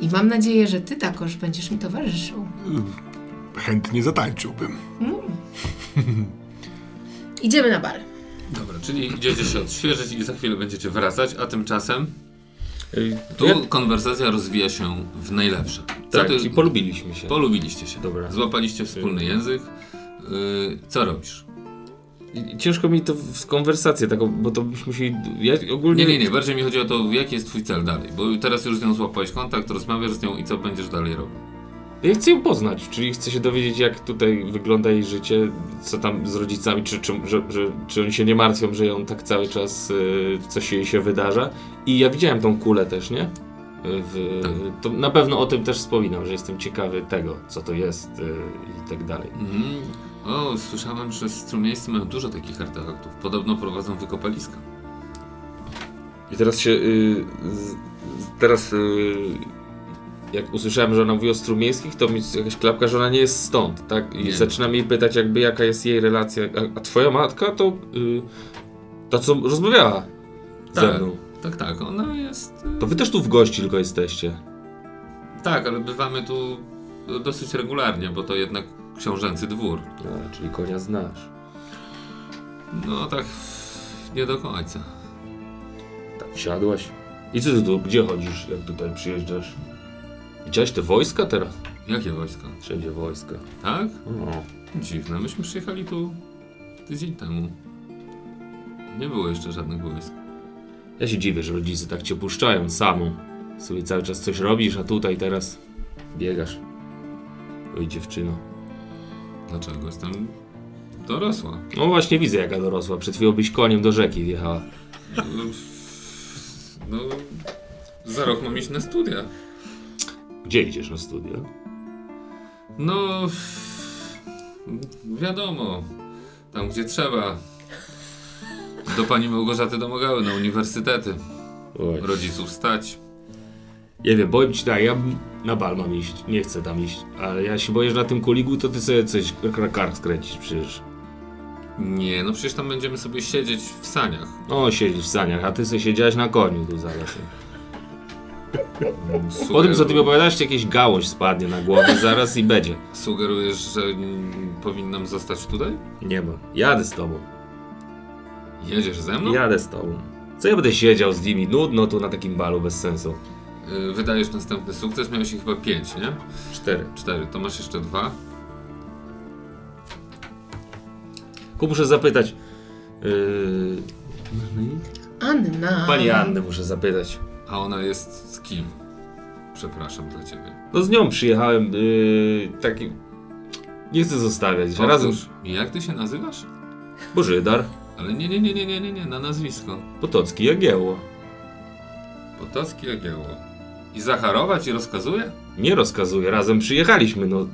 I mam nadzieję, że ty takoż będziesz mi towarzyszył. Chętnie zatańczyłbym. Idziemy na bal. Dobra, czyli idziecie się odświeżyć i za chwilę będziecie wracać, a tymczasem Y, tu ja- konwersacja rozwija się w najlepsze. Co tak, ty, i polubiliśmy się. polubiliście się. Dobra. Złapaliście wspólny język. Yy, co robisz? Ciężko mi to w konwersację taką, bo to byśmy musieli... Ja ogólnie... Nie, nie, nie. Bardziej mi chodzi o to, jaki jest twój cel dalej. Bo teraz już z nią złapałeś kontakt, rozmawiasz z nią i co będziesz dalej robił. Ja chcę ją poznać, czyli chcę się dowiedzieć, jak tutaj wygląda jej życie, co tam z rodzicami, czy, czy, że, że, czy oni się nie martwią, że ją tak cały czas y, coś jej się wydarza. I ja widziałem tą kulę też, nie? W, Tak. To na pewno o tym też wspominam, że jestem ciekawy tego, co to jest y, i tak dalej. Mhm. O, słyszałem, że strumiejscy mają dużo takich artefaktów. Podobno prowadzą wykopaliska. I teraz się. Y, z, z- teraz. Y, jak usłyszałem, że ona mówi o strumiejskich, to mi jakaś klapka, że ona nie jest stąd, tak? I Nie. zaczynam jej pytać, jakby jaka jest jej relacja. A, a twoja matka to. Y, ta, co rozmawiała ze Tak. mną. Tak, tak, ona jest... y, To wy też tu w gości tylko jesteście. Tak, ale bywamy tu dosyć regularnie, bo to jednak książęcy dwór. A, czyli konia znasz. No tak, nie do końca. Tak, siadłaś. I co ty tu, gdzie chodzisz, jak tutaj przyjeżdżasz? Widziałeś te wojska teraz? Jakie wojsko? Wszędzie wojska. Tak? No. Dziwne, myśmy przyjechali tu tydzień temu. Nie było jeszcze żadnych wojsk. Ja się dziwię, że rodzice tak cię puszczają samą. Sobie cały czas coś robisz, a tutaj teraz biegasz. Oj dziewczyno. Dlaczego? Jestem dorosła. No właśnie widzę jaka dorosła. Przed chwilą byś koniem do rzeki wjechała. No, za rok mam iść na studia. Gdzie idziesz na studia? No, wiadomo, tam gdzie trzeba. Do pani Małgorzaty domogały na uniwersytety. Oj. Rodziców stać. Nie wiem, powiem ci tak, ja na bal mam iść. Nie chcę tam iść. Ale ja się boję, że na tym kuligu to ty sobie coś kar skręcisz przecież. Nie, no przecież tam będziemy sobie siedzieć w saniach. O, siedzisz w saniach, a ty sobie siedziałeś na koniu tu za lasem. Sugeru- Po tym, co ty mi opowiadasz, jakieś gałąź spadnie na głowę zaraz i będzie. Sugerujesz, że powinnam zostać tutaj? Nie ma. Jadę z tobą. Jedziesz ze mną? Jadę z tobą. Co ja będę siedział z nimi? Nudno tu na takim balu bez sensu. Y, Wydajesz następny sukces, miałeś ich chyba pięć, nie? Cztery. Cztery, to masz jeszcze dwa. Ku muszę zapytać. Yy... Anna. Pani Annę muszę zapytać. A ona jest z kim? Przepraszam dla ciebie. No z nią przyjechałem. Yy... Taki. Nie chcę zostawiać. Razem. Powtórz, Jak ty się nazywasz? Bożydar. Ale nie, nie, nie, nie, nie, nie, nie, na nazwisko. Potocki Jagiełło. Potocki Jagiełło. I Zacharowa ci rozkazuje? Nie rozkazuję. Razem przyjechaliśmy. No.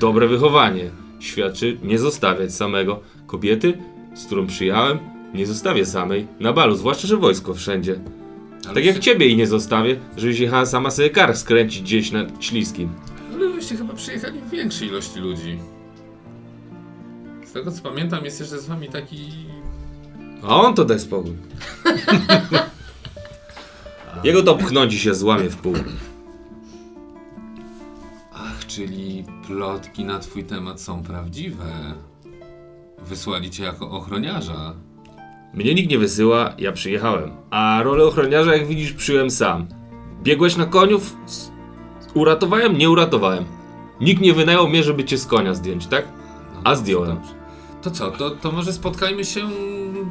Dobre wychowanie. Świadczy nie zostawiać samego. Kobiety, z którą przyjechałem, nie zostawię samej. Na balu, zwłaszcza, że wojsko wszędzie. Ale Tak jak się- ciebie jej nie zostawię, żebyś jechała sama sobie kar skręcić gdzieś na śliskim. Ale wyście chyba przyjechali w większej ilości ludzi. Z tego co pamiętam jest jeszcze z wami taki... A on to daj spokój. Jego to pchnąć i się złamie w pół. Ach, czyli plotki na twój temat są prawdziwe. Wysłali cię jako ochroniarza. Mnie nikt nie wysyła, ja przyjechałem. A rolę ochroniarza, jak widzisz, przyjąłem sam. Biegłeś na koniów? S- Uratowałem? Nie uratowałem. Nikt nie wynajął mnie, żeby cię z konia zdjąć, tak? No, A zdjąłem. To co, to, to może spotkajmy się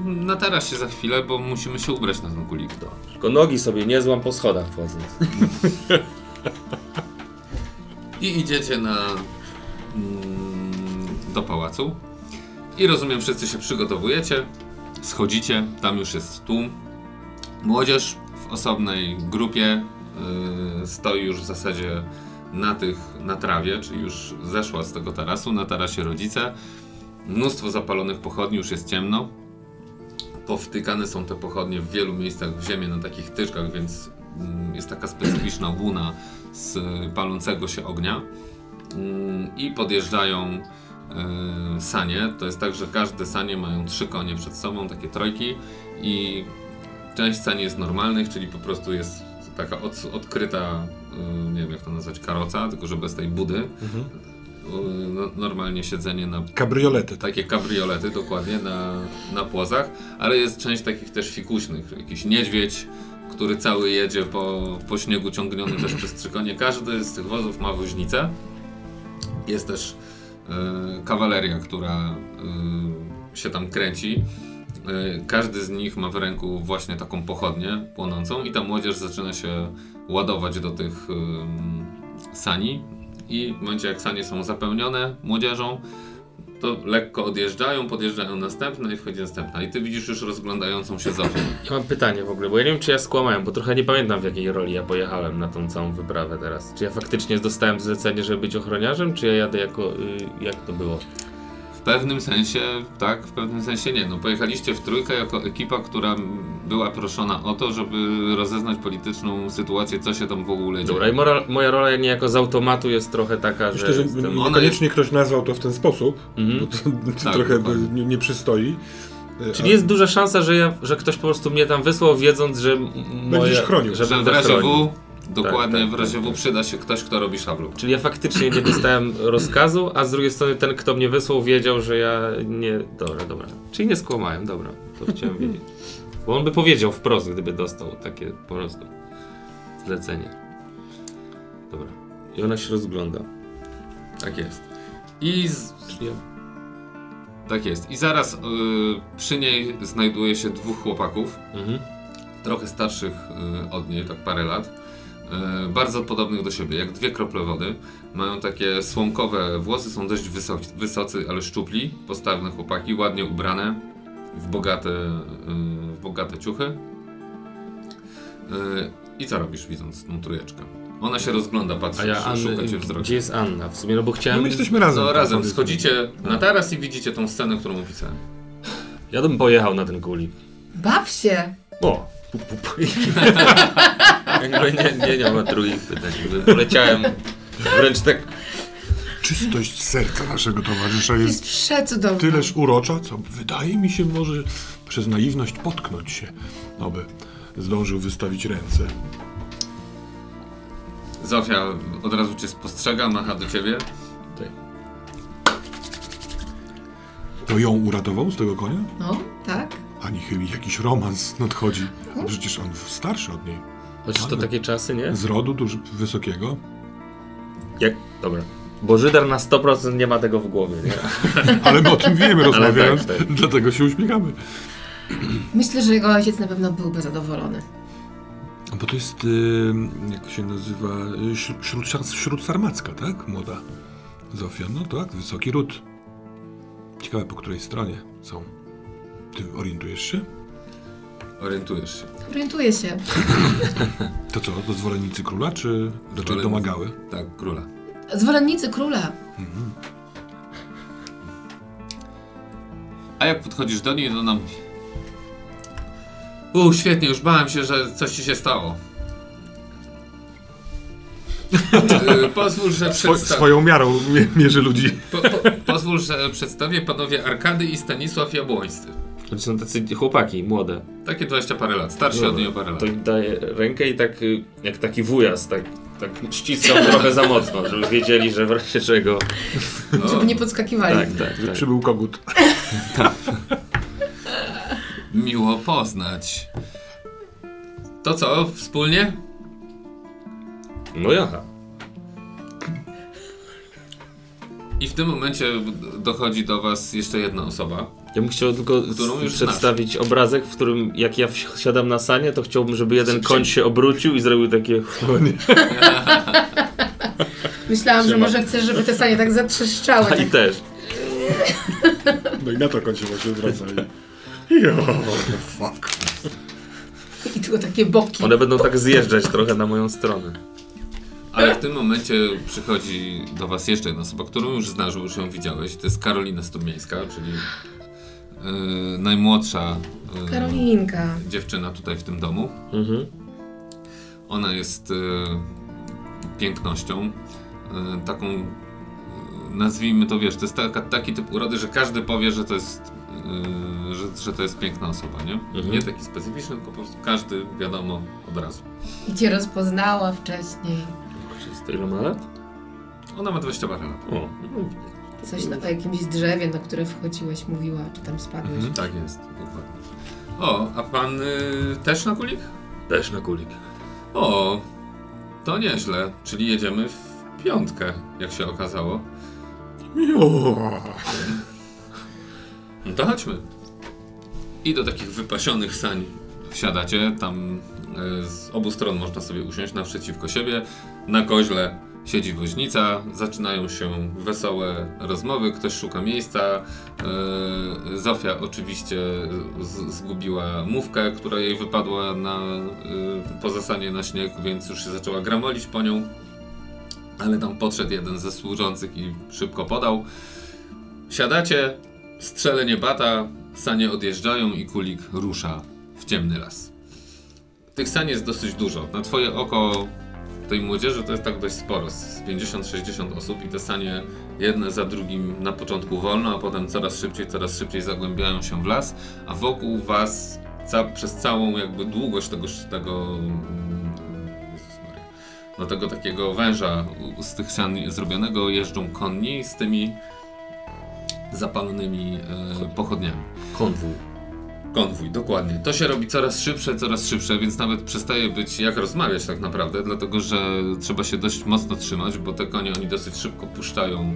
na tarasie za chwilę, bo musimy się ubrać na ten kulik. Tylko nogi sobie nie złam po schodach wchodząc. I idziecie na mm, do pałacu. I rozumiem, wszyscy się przygotowujecie. Schodzicie, tam już jest tłum. Młodzież w osobnej grupie y, stoi już w zasadzie na tych, na trawie, czyli już zeszła z tego tarasu, na tarasie rodzice. Mnóstwo zapalonych pochodni, już jest ciemno. Powtykane są te pochodnie w wielu miejscach w ziemię na takich tyczkach, więc mm, jest taka specyficzna łuna z palącego się ognia. Mm, I podjeżdżają sanie. To jest tak, że każde sanie mają trzy konie przed sobą, takie trojki i część sani jest normalnych, czyli po prostu jest taka od, odkryta, y, nie wiem jak to nazwać, karoca, tylko że bez tej budy. Y, no, normalnie siedzenie na Kabriolety. takie kabriolety dokładnie na, na płozach, ale jest część takich też fikuśnych, jakiś niedźwiedź, który cały jedzie po, po śniegu ciągniony też przez trzy konie. Każdy z tych wozów ma woźnicę. Jest też kawaleria, która e, się tam kręci. E, każdy z nich ma w ręku właśnie taką pochodnię płonącą i ta młodzież zaczyna się ładować do tych sani i w momencie jak sanie są zapełnione młodzieżą, to lekko odjeżdżają, podjeżdżają następne i wchodzi następna. I ty widzisz już rozglądającą się Zofię. Ja mam pytanie w ogóle, bo ja nie wiem, czy ja skłamałem, bo trochę nie pamiętam w jakiej roli ja pojechałem na tą całą wyprawę teraz. Czy ja faktycznie dostałem zlecenie, żeby być ochroniarzem, czy ja jadę jako. Y, jak to było? W pewnym sensie tak, w pewnym sensie nie. No pojechaliście w trójkę jako ekipa, która była proszona o to, żeby rozeznać polityczną sytuację, co się tam w ogóle dzieje. Dobra, i mora, moja rola niejako z automatu jest trochę taka, Myślę, że jestem... Ona niekoniecznie ktoś nazwał to w ten sposób, Mhm. bo to, to Tak, trochę nie, nie przystoi. Czyli jest duża szansa, że, ja, że ktoś po prostu mnie tam wysłał, wiedząc, że moje, chronił. Że Że w będę razie chronił. W, dokładnie tak, w razie tak, W tak. przyda się ktoś, kto robi szablu. Czyli ja faktycznie nie dostałem rozkazu, a z drugiej strony ten, kto mnie wysłał, wiedział, że ja nie. Dobra, dobra. Czyli nie skłamałem, dobra. To chciałem wiedzieć. Bo on by powiedział wprost, gdyby dostał takie po prostu zlecenie. Dobra. I ona się rozgląda. Tak jest. I z, tak jest. I zaraz y, przy niej znajduje się dwóch chłopaków. mhm. trochę starszych y, od niej, tak parę lat, y, bardzo podobnych do siebie, jak dwie krople wody. Mają takie słomkowe włosy, są dość wysoki, wysocy, ale szczupli, postawne chłopaki, ładnie ubrane, w bogate, y, w bogate ciuchy. Y, I co robisz widząc tą trójeczkę? Ona się rozgląda, patrzy, A ja sz- Anny, szuka cię wzrokiem. gdzie jest Anna? W sumie, no bo No chciałem... my jesteśmy razem. No tak, razem, powiedzmy. schodzicie na taras i widzicie tą scenę, którą opisałem. Ja bym pojechał na ten kulik. Baw się! O! Pu, pu, pu. Jakby nie, nie, nie ma drugich pytań. Poleciałem wręcz tak Czystość serca naszego towarzysza Jest jest przecudowna. tyleż urocza, co wydaje mi się może przez naiwność potknąć się, aby zdążył wystawić ręce. Zofia od razu cię spostrzega, macha do ciebie. To ją uratował z tego konia? No, tak. Ani chyba jakiś romans nadchodzi. A przecież on starszy od niej. Chociaż to takie czasy, nie? Z rodu tuż wysokiego. Jak? Dobra. Bo Żydar na 100% nie ma tego w głowie, nie? Ale my o tym wiemy rozmawiając, tak, tak. dlatego się uśmiechamy. Myślę, że jego ojciec na pewno byłby zadowolony. Bo to jest, y, jak to się nazywa, śró- śród, śród sarmacka, tak? Młoda Zofia. No tak, wysoki ród. Ciekawe, po której stronie są. Ty orientujesz się? Orientujesz się. Orientuję się. To co, to zwolennicy króla, czy raczej Zwolennicy. domagały? Tak, króla. Zwolennicy króla. A jak podchodzisz do niej, to nam. U, świetnie, już bałem się, że coś ci się stało. Y, Pozwól, że Swo, przedstawię. swoją miarą mie- mierzy ludzi. Po, po, pozwól, pozwól, że przedstawię panowie Arkady i Stanisław Jabłońscy. To są tacy chłopaki, młode. Takie 20 parę lat, starsi od niej o parę lat. To im daję rękę i tak y, jak taki wujas, tak, tak ściskam trochę za mocno, żeby wiedzieli, że w razie czego. No, Żeby nie podskakiwali. Tak, tak, tak. Przybył kogut. miło poznać. To co, wspólnie? No jaha. I w tym momencie dochodzi do was jeszcze jedna osoba. Ja bym chciał tylko przedstawić obrazek, w którym jak ja wsiadam na sanie, to chciałbym, żeby jeden koń się obrócił i zrobił takie... Myślałam, że może chcesz, żeby te sanie tak zatrzeszczały. I Tak. też. No i na to koń się właśnie zwraca i... Jo, fuck. I tylko takie boki. One będą tak zjeżdżać trochę na moją stronę. Ale w tym momencie przychodzi do was jeszcze jedna osoba, którą już znasz, już ją widziałeś. To jest Karolina Strumiejska, czyli yy, najmłodsza yy, Karolinka. dziewczyna tutaj w tym domu. Mhm. Ona jest e, pięknością, e, taką, e, nazwijmy to, wiesz, to jest taka, taki typ urody, że każdy powie, że to jest, e, że, że to jest piękna osoba, nie? Mhm. Nie taki specyficzny, tylko po prostu każdy wiadomo od razu. I cię rozpoznała wcześniej. To ile ma lat? Ona ma 20 parę lat. O, no, Coś na jakimś drzewie, na które wchodziłeś, mówiła, czy tam spadłeś. Mhm, tak jest, dokładnie. O, a pan y, też na kulik? też na kulik. O, to nieźle, czyli jedziemy w piątkę, jak się okazało. Jo. No to chodźmy. I do takich wypasionych sań wsiadacie. Tam e, z obu stron można sobie usiąść naprzeciwko siebie. Na koźle siedzi woźnica. Zaczynają się wesołe rozmowy. Ktoś szuka miejsca. E, Zofia oczywiście z, zgubiła mówkę, która jej wypadła na, e, po zasanie na śnieg, więc już się zaczęła gramolić po nią. Ale tam podszedł jeden ze służących i szybko podał. Siadacie, strzelenie bata, sanie odjeżdżają i kulik rusza w ciemny las. Tych sań jest dosyć dużo. Na twoje oko tej młodzieży to jest tak dość sporo, z 50-60 osób i te sanie jedne za drugim na początku wolno, a potem coraz szybciej, coraz szybciej zagłębiają się w las, a wokół was ca przez całą jakby długość tego, tego mm, Jezus Maria, no tego takiego węża z tych sian zrobionego jeżdżą konni z tymi zapalonymi e, pochodniami. Konwój. Konwój, dokładnie. To się robi coraz szybsze, coraz szybsze, więc nawet przestaje być jak rozmawiać tak naprawdę, dlatego że trzeba się dość mocno trzymać, bo te konie oni dosyć szybko puszczają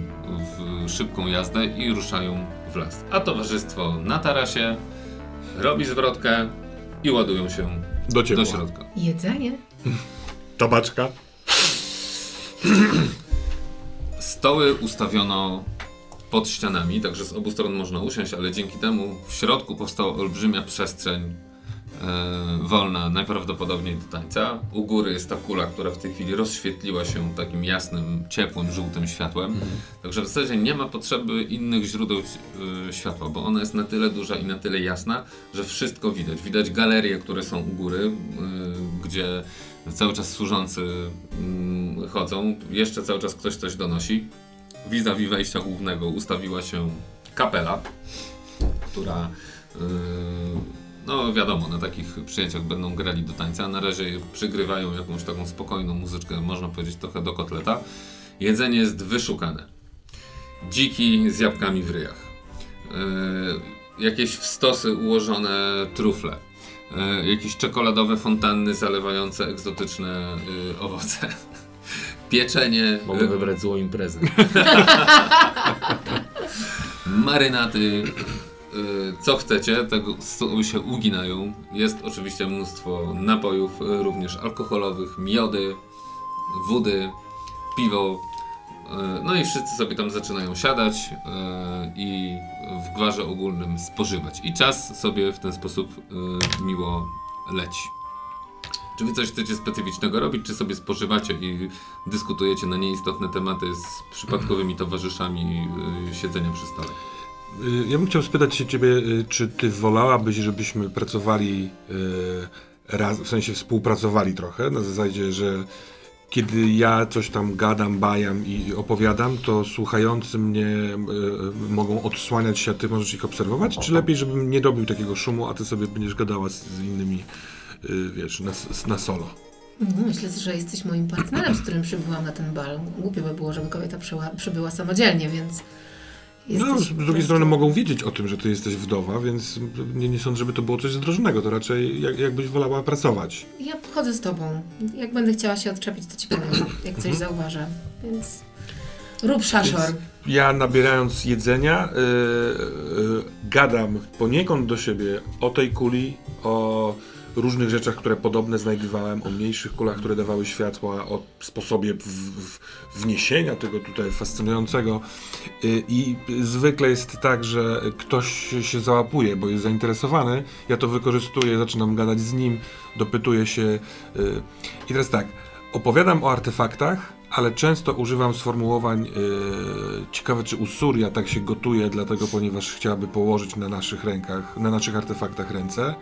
w szybką jazdę i ruszają w las. A towarzystwo na tarasie robi zwrotkę i ładują się Do do środka. Jedzenie? Tabaczka. Stoły ustawiono pod ścianami, także z obu stron można usiąść, ale dzięki temu w środku powstała olbrzymia przestrzeń e, wolna, najprawdopodobniej do tańca. U góry jest ta kula, która w tej chwili rozświetliła się takim jasnym, ciepłym, żółtym światłem. Także w zasadzie nie ma potrzeby innych źródeł e, światła, bo ona jest na tyle duża i na tyle jasna, że wszystko widać. Widać galerie, które są u góry, e, gdzie cały czas służący mm, chodzą. Jeszcze cały czas ktoś coś donosi. Vis-a-vis wejścia głównego ustawiła się kapela, która yy, no wiadomo, na takich przyjęciach będą grali do tańca. Na razie przygrywają jakąś taką spokojną muzyczkę, można powiedzieć trochę do kotleta. Jedzenie jest wyszukane. Dziki z jabłkami w ryjach. Yy, jakieś stosy ułożone trufle. Yy, jakieś czekoladowe fontanny zalewające egzotyczne yy, owoce. Pieczenie. Mogę wybrać złą imprezę. marynaty, y, co chcecie, tego się uginają. Jest oczywiście mnóstwo napojów, y, również alkoholowych, miody, wody, piwo. y, No i wszyscy sobie tam zaczynają siadać y, i w gwarze ogólnym spożywać. I czas sobie w ten sposób y, miło leci. Czy wy coś chcecie specyficznego robić, czy sobie spożywacie i dyskutujecie na nieistotne tematy z przypadkowymi towarzyszami y, siedzenia przy stole? Y, Ja bym chciał spytać się ciebie, y, czy ty wolałabyś, żebyśmy pracowali y, raz, w sensie współpracowali trochę, na zasadzie, że kiedy ja coś tam gadam, bajam i opowiadam, to słuchający mnie e, mogą odsłaniać się, a ty możesz ich obserwować? Czy lepiej, żebym nie robił takiego szumu, a ty sobie będziesz gadała z, z innymi, wiesz, na, na solo? Mhm, Myślę, że jesteś moim partnerem, z którym przybyłam na ten bal. Głupio by było, żeby kobieta przybyła, przybyła samodzielnie, więc. No, z drugiej prostu- strony mogą wiedzieć o tym, że ty jesteś wdowa, więc nie, nie sądzę, żeby to było coś zdrożnego. To raczej jak, jakbyś wolała pracować. Ja chodzę z tobą. Jak będę chciała się odczepić, to ci powiem, jak coś Mhm. zauważę. Więc rób szaszor. Więc ja nabierając jedzenia, yy, yy, gadam poniekąd do siebie o tej kuli, o różnych rzeczach, które podobne znajdowałem, o mniejszych kulach, które dawały światła, o sposobie w, w, wniesienia tego tutaj fascynującego. Yy, I zwykle jest tak, że ktoś się załapuje, bo jest zainteresowany, ja to wykorzystuję, zaczynam gadać z nim, dopytuję się. Yy. I teraz tak, opowiadam o artefaktach, ale często używam sformułowań yy, ciekawe czy Usuria tak się gotuje, dlatego ponieważ chciałaby położyć na naszych rękach, na naszych artefaktach ręce.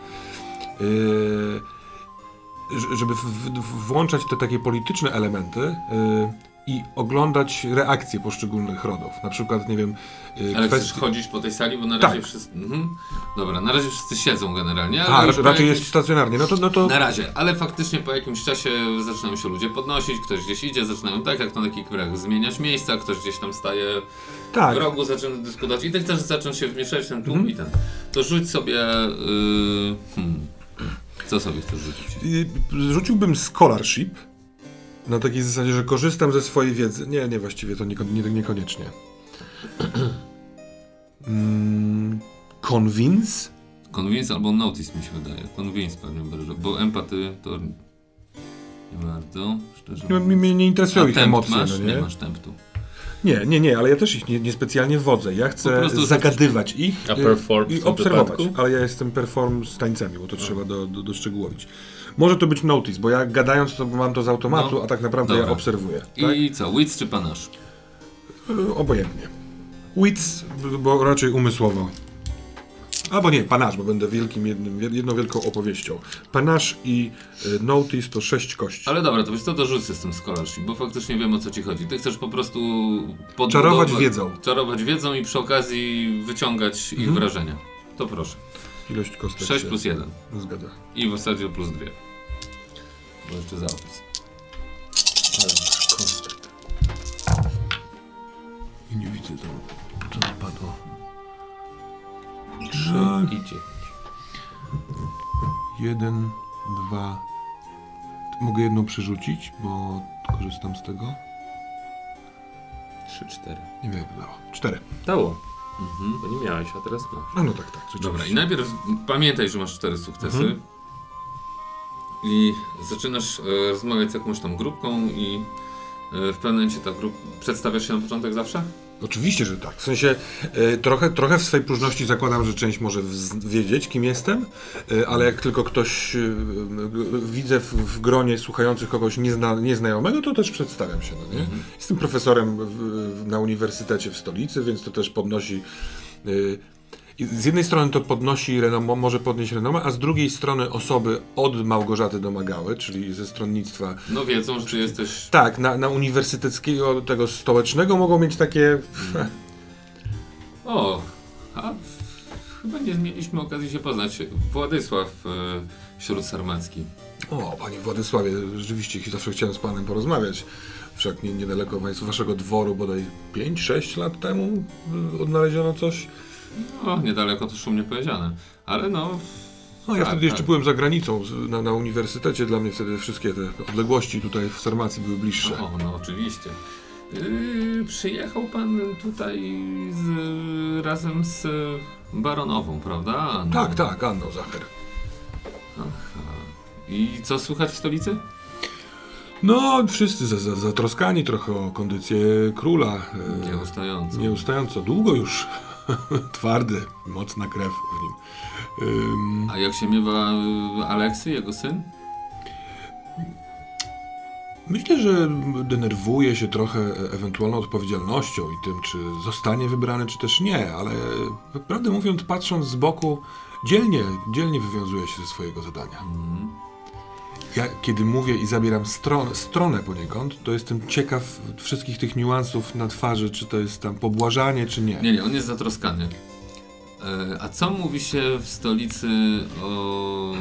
Yy, żeby włączać te takie polityczne elementy yy, i oglądać reakcje poszczególnych rodów. Na przykład, nie wiem, yy, Ale chcesz kwestie... chodzić po tej sali, bo na Tak. razie wszyscy... Mhm. Dobra, na razie wszyscy siedzą generalnie. A, po raczej jakimś- jest stacjonarnie. No to, no to Na razie, ale faktycznie po jakimś czasie zaczynają się ludzie podnosić, ktoś gdzieś idzie, zaczynają tak jak na takich grach zmieniać miejsca, ktoś gdzieś tam staje tak. w rogu, zaczyna dyskutować i ty też zacząć się wmieszać w ten tłum Mhm. i ten. To rzuć sobie... Yy, hmm, co sobie chcesz rzucić? Rzuciłbym scholarship na takiej zasadzie, że korzystam ze swojej wiedzy. Nie, nie, właściwie to nieko- nie, niekoniecznie. Mm, convince? Convince albo notice mi się wydaje. Convince pewnie będzie, bo empaty to nie bardzo, szczerze Nie, mnie, nie interesują A ich emocje, masz? no nie? nie? masz temptu. Nie, nie, nie, ale ja też ich nie, niespecjalnie wodzę. Ja chcę zagadywać ich A y, i obserwować. wypadku? Ale ja jestem perform z tańcami, bo to trzeba do, do, doszczegółowić. Może to być notice, bo ja gadając to mam to z automatu, No, a tak naprawdę ja dobra. obserwuję. Tak? I co, wits czy panasz? Y, Obojętnie. Wits, bo raczej umysłowo. Albo nie, panasz, bo będę wielkim jednym, jedną wielką opowieścią. Panasz i y, notice to sześć kości. Ale dobra, to wiesz co, dorzucę z tym scholarship, bo faktycznie wiem o co ci chodzi. Ty chcesz po prostu podbudować- Czarować wiedzą. Czarować wiedzą i przy okazji wyciągać ich Mhm. wrażenia. To proszę. Ilość kostek 6 się plus 1 Zgadza. i w zasadzie plus 2. Bo jeszcze za opis. Ale masz kostek. I nie widzę tam, 3 No. i 9. Jeden, dwa. Mogę jedną przerzucić, bo korzystam z tego. 3, 4. Nie wiem, dało. Cztery. Dało, Mhm. bo nie miałeś, a teraz masz. No, no tak, tak. rzeczywiście. Dobra, i najpierw pamiętaj, że masz 4 sukcesy. Mhm. I zaczynasz e, rozmawiać z jakąś tam grupką i e, w pewnym momencie ta grupa... Przedstawiasz się na początek zawsze? Oczywiście, że tak. W sensie e, trochę, trochę w swej próżności zakładam, że część może wiedzieć, kim jestem, e, ale jak tylko ktoś g- widzę w, w gronie słuchających kogoś niezna, nieznajomego, to też przedstawiam się. No nie? Jestem profesorem w, na uniwersytecie w stolicy, więc to też podnosi. E, z jednej strony to podnosi renomę, może podnieść renomę, a z drugiej strony osoby od Małgorzaty domagały, czyli ze stronnictwa No wiedzą, że ty jesteś... tak, na, na uniwersyteckiego, tego stołecznego mogą mieć takie. O, a chyba nie mieliśmy okazji się poznać. Władysław e, Śródsarmacki. O, panie Władysławie, rzeczywiście zawsze chciałem z panem porozmawiać. Wszak nie, niedaleko waszego dworu, bodaj 5-6 lat temu y, odnaleziono coś. O, niedaleko to szumnie powiedziane. Ale no, No, ja Tak, wtedy jeszcze tak. byłem za granicą, na, na uniwersytecie. Dla mnie wtedy wszystkie te odległości tutaj w Sarmacji były bliższe. o, no oczywiście. Yy, przyjechał pan tutaj z, razem z baronową, prawda? Anną? Tak, tak, Anno Zacher. Aha. I co słychać w stolicy? No, wszyscy za- za- zatroskani trochę o kondycję króla. e, Nieustająco. Nieustająco, długo już. Twardy, mocna krew w nim. Ym, A jak się miewa y, Aleksy, jego syn? myślę, że denerwuje się trochę e- ewentualną odpowiedzialnością i tym, czy zostanie wybrany, czy też nie, ale prawdę mówiąc, patrząc z boku, dzielnie, dzielnie wywiązuje się ze swojego zadania. Mhm. Ja kiedy mówię i zabieram stron, stronę poniekąd, to jestem ciekaw wszystkich tych niuansów na twarzy, czy to jest tam pobłażanie, czy nie. Nie, nie, on jest zatroskany. E, a co mówi się w stolicy o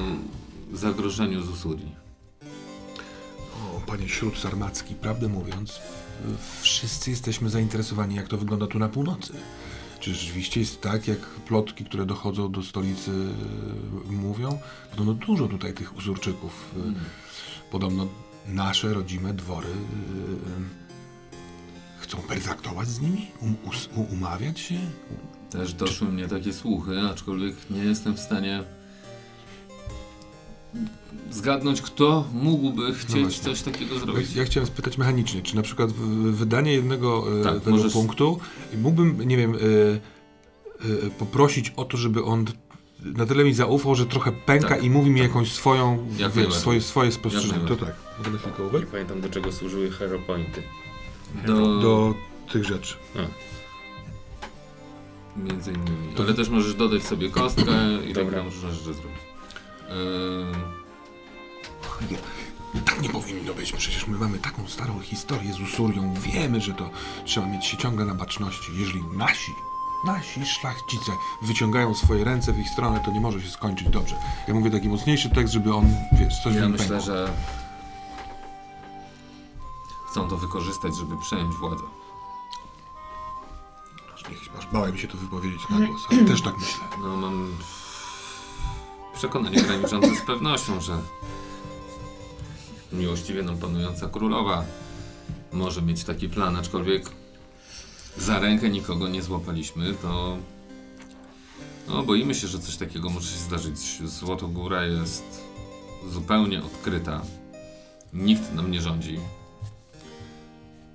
zagrożeniu z Usuri? O, panie Śród Sarmacki, prawdę mówiąc, wszyscy jesteśmy zainteresowani, jak to wygląda tu na północy. Czy rzeczywiście jest tak, jak plotki, które dochodzą do stolicy e, mówią? Podobno dużo tutaj tych usurczyków. e, Podobno nasze rodzime dwory e, chcą pertraktować z nimi? Um, us, u, umawiać się? Też doszły mnie takie słuchy, aczkolwiek nie jestem w stanie zgadnąć, kto mógłby chcieć właśnie. coś takiego zrobić. Ja chciałem spytać mechanicznie, czy na przykład w- wydanie jednego e, Tak, tego możesz- punktu mógłbym, nie wiem, e, e, poprosić o to, żeby on na tyle mi zaufał, że trochę pęka Tak, i mówi mi jakąś swoją, Jak wiesz, swoje, swoje spostrzeżenie. To tak, Nie pamiętam do czego służyły hero pointy. Do, Do tych rzeczy. Między innymi. To- Ale też możesz dodać sobie kostkę i tak różne rzeczy zrobić. Nie, tak nie powinno być, przecież my mamy taką starą historię z Usurią, wiemy, że to trzeba mieć się ciągle na baczności. Jeżeli nasi, nasi szlachcice wyciągają swoje ręce w ich stronę, to nie może się skończyć dobrze. Ja mówię taki mocniejszy tekst, żeby on, wiesz, coś ja myślę, pękło. że chcą to wykorzystać, żeby przejąć władzę. Aż nie- Aż bałem się to wypowiedzieć na głos, ale też tak myślę. No mam przekonanie graniczące z pewnością, że miłościwie nam panująca królowa może mieć taki plan, aczkolwiek za rękę nikogo nie złapaliśmy, to no, boimy się, że coś takiego może się zdarzyć. Złotogóra jest zupełnie odkryta. Nikt nam nie rządzi.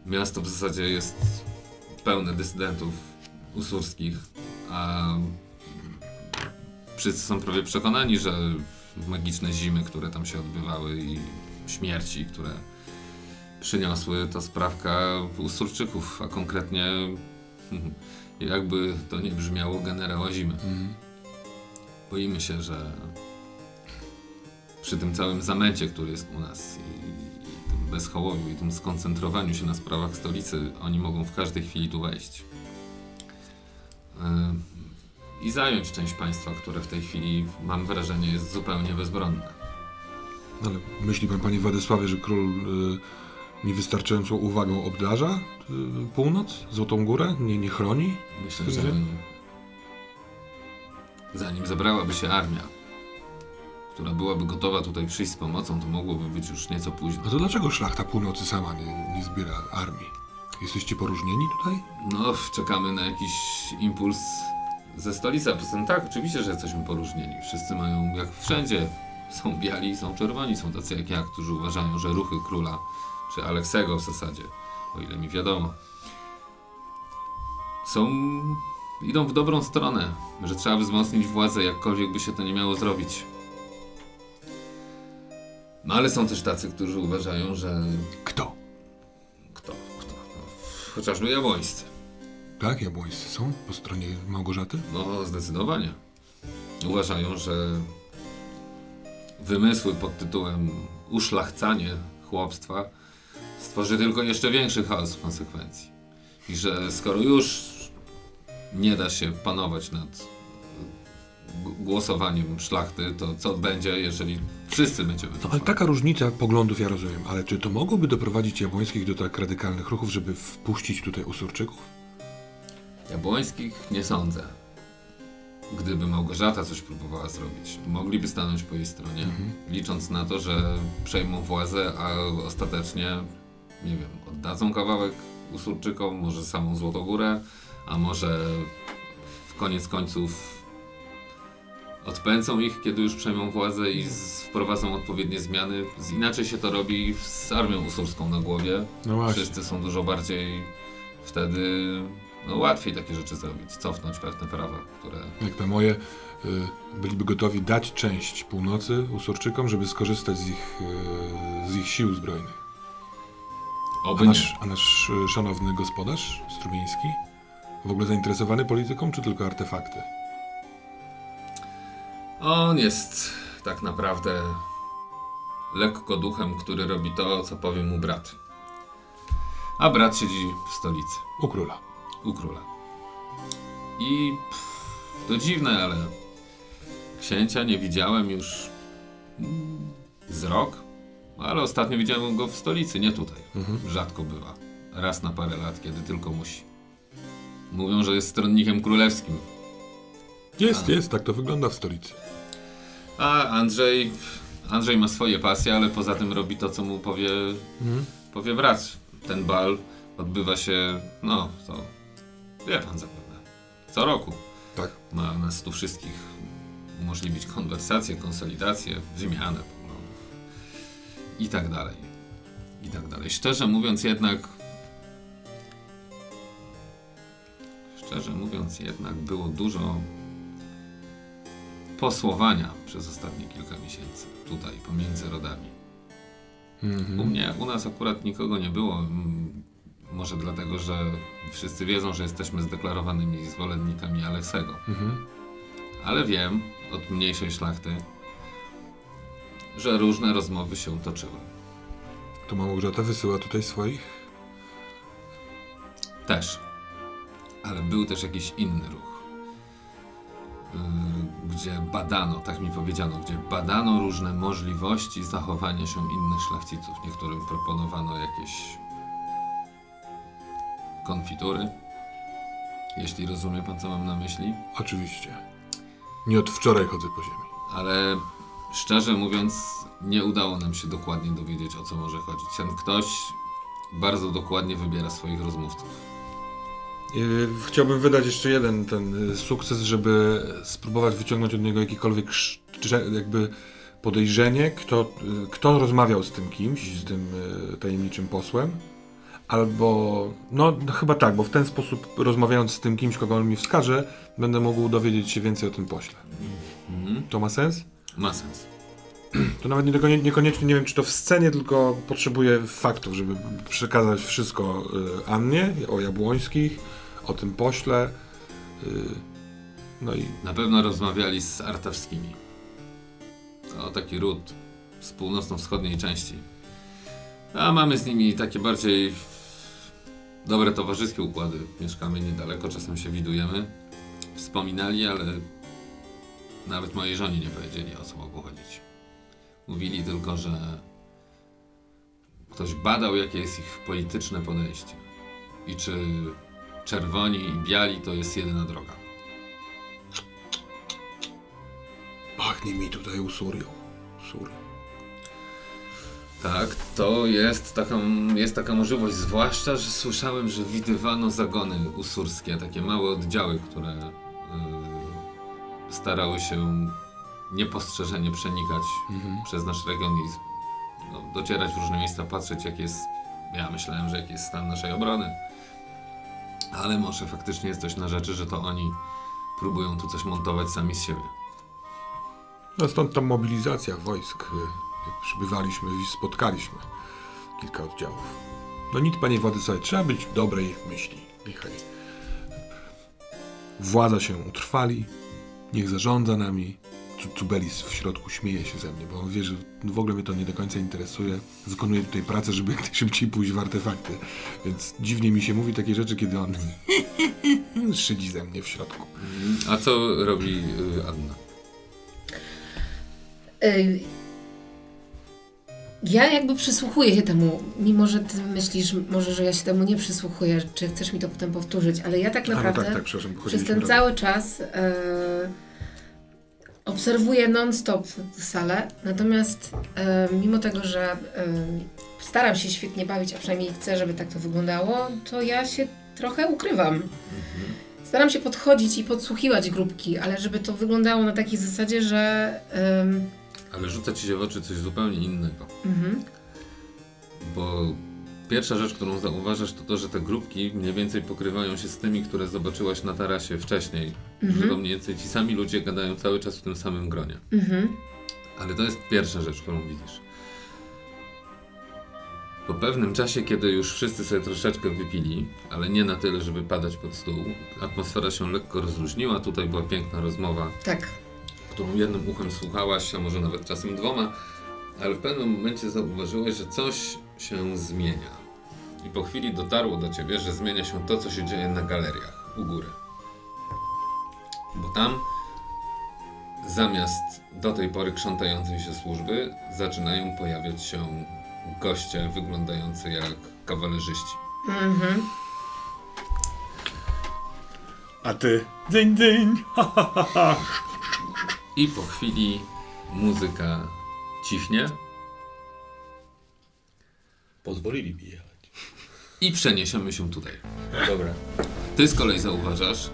Miasto w zasadzie jest pełne dysydentów usurskich, a wszyscy są prawie przekonani, że magiczne zimy, które tam się odbywały i śmierci, które przyniosły, to sprawka usurczyków, a konkretnie jakby to nie brzmiało generała zimy. Boimy się, że przy tym całym zamęcie, który jest u nas i, i tym bezhołowiu i tym skoncentrowaniu się na sprawach stolicy, oni mogą w każdej chwili tu wejść. Ym, i zająć część państwa, które w tej chwili, mam wrażenie, jest zupełnie bezbronne. No Ale myśli pan, panie Władysławie, że król y, niewystarczającą uwagą obdarza y, północ, Złotą Górę? Nie, nie chroni? Myślę, że zanim zebrałaby się armia, która byłaby gotowa tutaj przyjść z pomocą, to mogłoby być już nieco późno. No to dlaczego szlachta północy sama nie, nie zbiera armii? Jesteście poróżnieni tutaj? No, czekamy na jakiś impuls ze stolicy. A poza tym tak, oczywiście, że jesteśmy poróżnieni. Wszyscy mają, jak wszędzie, są biali, są czerwoni, są tacy jak ja, którzy uważają, że ruchy króla, czy Aleksego w zasadzie, o ile mi wiadomo, są, idą w dobrą stronę, że trzeba wzmocnić władzę, jakkolwiek by się to nie miało zrobić. No ale są też tacy, którzy uważają, że Kto? kto, kto, no, chociażby jawońscy. Tak, jabłońscy są po stronie Małgorzaty? No, zdecydowanie. Uważają, że wymysły pod tytułem uszlachcanie chłopstwa stworzy tylko jeszcze większy chaos w konsekwencji. I że skoro już nie da się panować nad głosowaniem szlachty, to co będzie, jeżeli wszyscy będziemy No ale taka różnica poglądów ja rozumiem, ale czy to mogłoby doprowadzić jabłońskich do tak radykalnych ruchów, żeby wpuścić tutaj usurczyków? Jabłońskich nie sądzę. Gdyby Małgorzata coś próbowała zrobić, mogliby stanąć po jej stronie, licząc na to, że przejmą władzę, a ostatecznie, nie wiem, oddadzą kawałek usurczykom, może samą Złotogórę, a może w koniec końców odpędzą ich, kiedy już przejmą władzę i wprowadzą odpowiednie zmiany. Z, inaczej się to robi z armią usurską na głowie. No. Wszyscy są dużo bardziej wtedy no, łatwiej takie rzeczy zrobić, cofnąć pewne prawa, które. Jak na moje, y, byliby gotowi dać część północy usurczykom, żeby skorzystać z ich, y, z ich sił zbrojnych. A Oby nie. nasz, a nasz y, szanowny gospodarz Strumieński w ogóle zainteresowany polityką, czy tylko artefakty? On jest tak naprawdę lekko duchem, który robi to, co powie mu brat. A brat siedzi w stolicy, U króla. U króla. I pff, to dziwne, ale księcia nie widziałem już mm, z rok, ale ostatnio widziałem go w stolicy, nie tutaj. Rzadko bywa. Raz na parę lat, kiedy tylko musi. Mówią, że jest stronnikiem królewskim. Jest, jest, tak to wygląda w stolicy. A Andrzej, Andrzej ma swoje pasje, ale poza tym robi to, co mu powie, powie brat. Ten bal odbywa się, no to wie pan zapewne, co roku. Tak. Ma nas tu wszystkich umożliwić konwersację, konsolidację, wymianę poglądów i tak dalej. I tak dalej. Szczerze mówiąc jednak szczerze mówiąc jednak było dużo posłowania przez ostatnie kilka miesięcy tutaj pomiędzy rodami. U mnie, u nas akurat nikogo nie było. Może dlatego, że wszyscy wiedzą, że jesteśmy zdeklarowanymi zwolennikami Aleksego. Ale wiem od mniejszej szlachty, że różne rozmowy się toczyły. To Małgorzata wysyła tutaj swoich? Też. Ale był też jakiś inny ruch. Yy, gdzie badano, tak mi powiedziano, gdzie badano różne możliwości zachowania się innych szlachciców. Niektórym proponowano jakieś konfitury. Jeśli rozumie pan, co mam na myśli. Oczywiście. Nie od wczoraj chodzę po ziemi. Ale szczerze mówiąc, nie udało nam się dokładnie dowiedzieć, o co może chodzić. Ten ktoś bardzo dokładnie wybiera swoich rozmówców. Yy, Chciałbym wydać jeszcze jeden ten y, sukces, żeby spróbować wyciągnąć od niego jakikolwiek szcze- jakby podejrzenie, kto, y, kto rozmawiał z tym kimś, z tym tajemniczym posłem. Albo, no chyba tak, bo w ten sposób rozmawiając z tym kimś, kogo on mi wskaże, będę mógł dowiedzieć się więcej o tym pośle. Mhm. To ma sens? Ma sens. To nawet nie, niekonie- niekoniecznie nie wiem, czy to w scenie, tylko potrzebuję faktów, żeby przekazać wszystko y, Annie, o Jabłońskich, o tym pośle. Y, no i Na pewno rozmawiali z artawskimi. To taki ród z północno-wschodniej części. A mamy z nimi takie bardziej dobre towarzyskie układy. Mieszkamy niedaleko, czasem się widujemy. Wspominali, ale nawet mojej żonie nie powiedzieli o co mogło chodzić. Mówili tylko, że ktoś badał, jakie jest ich polityczne podejście. I czy czerwoni i biali to jest jedyna droga. pachnie mi tutaj usurią. Usurią. Tak, to jest taka, jest taka możliwość, zwłaszcza, że słyszałem, że widywano zagony usurskie, takie małe oddziały, które y, starały się niepostrzeżenie przenikać przez nasz region i no, docierać w różne miejsca, patrzeć jak jest, ja myślałem, że jaki jest stan naszej obrony. Ale może faktycznie jest coś na rzeczy, że to oni próbują tu coś montować sami z siebie. No stąd ta mobilizacja wojsk. Jak przybywaliśmy i spotkaliśmy kilka oddziałów. No nic, panie Władysławie, trzeba być dobrej myśli. Niechaj władza się utrwali, niech zarządza nami. Cu- Cubelis w środku śmieje się ze mnie, bo on wie, że w ogóle mnie to nie do końca interesuje. Wykonuję tutaj pracę, żeby jak najszybciej pójść w artefakty. Więc dziwnie mi się mówi takie rzeczy, kiedy on szydzi ze mnie w środku. A co robi y, Anna? Y, Ja jakby przysłuchuję się temu, mimo że ty myślisz może, że ja się temu nie przysłuchuję, czy chcesz mi to potem powtórzyć, ale ja tak A no naprawdę tak, tak, przez ten cały czas e, obserwuję non-stop salę, natomiast e, mimo tego, że e, staram się świetnie bawić, a przynajmniej chcę, żeby tak to wyglądało, to ja się trochę ukrywam. Staram się podchodzić i podsłuchiwać grupki, ale żeby to wyglądało na takiej zasadzie, że... Ale rzuca ci się w oczy coś zupełnie innego. mhm. Bo pierwsza rzecz, którą zauważasz, to to, że te grupki mniej więcej pokrywają się z tymi, które zobaczyłaś na tarasie wcześniej. Że to mniej więcej ci sami ludzie gadają cały czas w tym samym gronie. Mhm. Ale to jest pierwsza rzecz, którą widzisz. Po pewnym czasie, kiedy już wszyscy sobie troszeczkę wypili, ale nie na tyle, żeby padać pod stół, atmosfera się lekko rozluźniła. Tutaj była piękna rozmowa Tak. Którą jednym uchem słuchałaś, a może nawet czasem dwoma, ale w pewnym momencie zauważyłeś, że coś się zmienia. I po chwili dotarło do ciebie, że zmienia się to, co się dzieje na galeriach u góry. Bo tam zamiast do tej pory krzątającej się służby zaczynają pojawiać się goście wyglądający jak kawalerzyści. Mhm. A ty? Dyń, dyń! Ha, ha, ha, ha. I po chwili muzyka cichnie Pozwolili mi jechać. i przeniesiemy się tutaj. Dobra. Ty z kolei zauważasz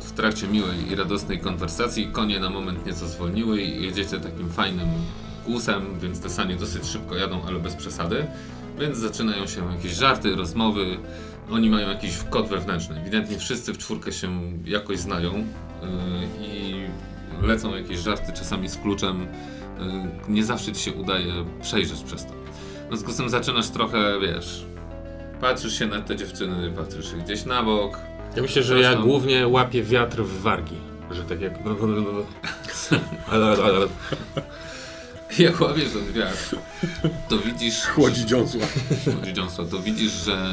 w, w trakcie miłej i radosnej konwersacji konie na moment nieco zwolniły i jedziecie takim fajnym kłusem, więc te sanie dosyć szybko jadą, ale bez przesady. Więc zaczynają się jakieś żarty, rozmowy. Oni mają jakiś kod wewnętrzny. Ewidentnie wszyscy w czwórkę się jakoś znają i lecą jakieś żarty, czasami z kluczem. Yy, nie zawsze ci się udaje przejrzeć przez to. W związku z tym zaczynasz trochę, wiesz, Patrzysz się na te dziewczyny, patrzysz się gdzieś na bok. Ja myślę, że ja tam. głównie łapię wiatr w wargi. Że tak jak... Jak łapiesz ten wiatr, to widzisz... Chłodzi dziąsła. Chłodzi dziąsła, to widzisz, że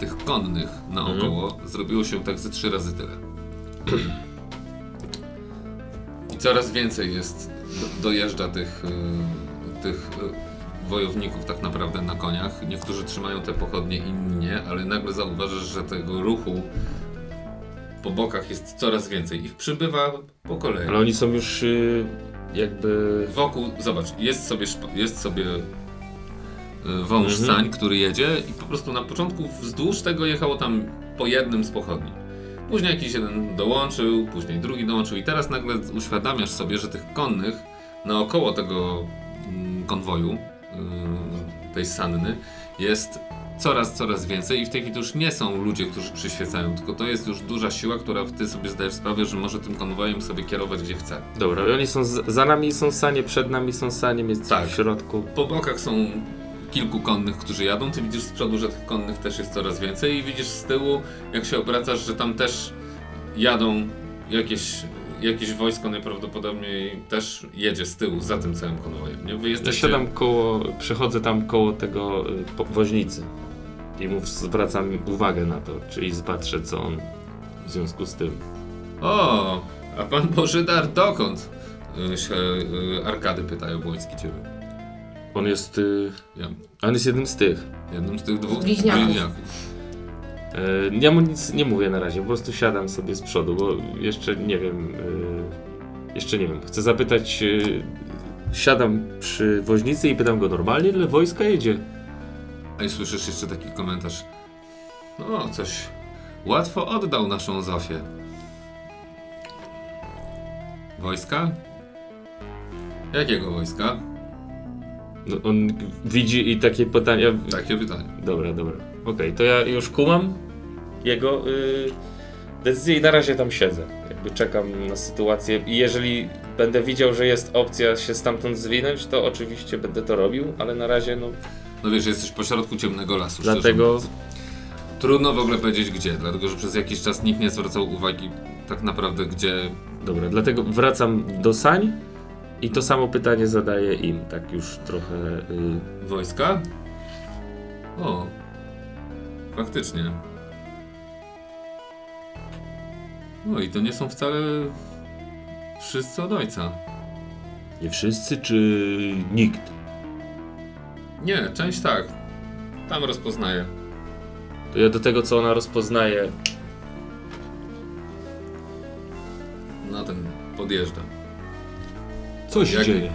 tych konnych naokoło zrobiło się tak ze trzy razy tyle. I coraz więcej jest, do, dojeżdża tych, y, tych y, wojowników tak naprawdę na koniach. Niektórzy trzymają te pochodnie, inni nie, ale nagle zauważysz, że tego ruchu po bokach jest coraz więcej. Ich przybywa po kolei. Ale oni są już y, jakby... Wokół, zobacz, jest sobie, jest sobie wąż Mhm. sań, który jedzie i po prostu na początku wzdłuż tego jechało tam po jednym z pochodni. Później jakiś jeden dołączył, później drugi dołączył i teraz nagle uświadamiasz sobie, że tych konnych naokoło tego mm, konwoju, y, tej sanny, jest coraz, coraz więcej i w tej chwili to już nie są ludzie, którzy przyświecają, tylko to jest już duża siła, która ty sobie zdajesz sprawę, że może tym konwojem sobie kierować gdzie chce. Dobra, i oni są... Z, za nami są sanie, przed nami są sanie, jest Tak. w środku. Po bokach są kilku konnych, którzy jadą. Ty widzisz z przodu, że tych konnych też jest coraz więcej i widzisz z tyłu, jak się obracasz, że tam też jadą jakieś, jakieś wojsko najprawdopodobniej też jedzie z tyłu za tym całym konwojem. Nie? Wy Ja jesteście... siadam koło, przechodzę tam koło tego y, po- woźnicy i mu zwracam uwagę na to, czyli patrzę co on w związku z tym. O, a pan Bożydar dokąd? Y, się y, Arkady pytają Błoński ciebie. On jest, y, Ja, on jest jednym z tych. jednym z tych dwóch Bliźniaków. Y, ja mu nic nie mówię na razie, po prostu siadam sobie z przodu, bo jeszcze nie wiem, y, jeszcze nie wiem. Chcę zapytać, y, siadam przy woźnicy i pytam go normalnie, ile wojska jedzie? A i słyszysz jeszcze taki komentarz. No, coś łatwo oddał naszą Zofię. Wojska? Jakiego wojska? No, on widzi i takie pytania, Takie pytanie. Dobra, dobra. Okej, to ja już kumam jego y, decyzję i na razie tam siedzę. Jakby czekam na sytuację i jeżeli będę widział, że jest opcja się stamtąd zwinąć, to oczywiście będę to robił, ale na razie no No wiesz, jesteś pośrodku ciemnego lasu. dlatego. Trudno w ogóle powiedzieć gdzie, dlatego że przez jakiś czas nikt nie zwracał uwagi tak naprawdę gdzie. dobra, dlatego wracam do sań i to samo pytanie zadaję im, tak już trochę y, Wojska? O, faktycznie. No i to nie są wcale wszyscy od ojca. nie wszyscy czy nikt. Nie, część tak. Tam rozpoznaję. To ja do tego co ona rozpoznaje, No ten podjeżdża. Co się Jak- dzieje?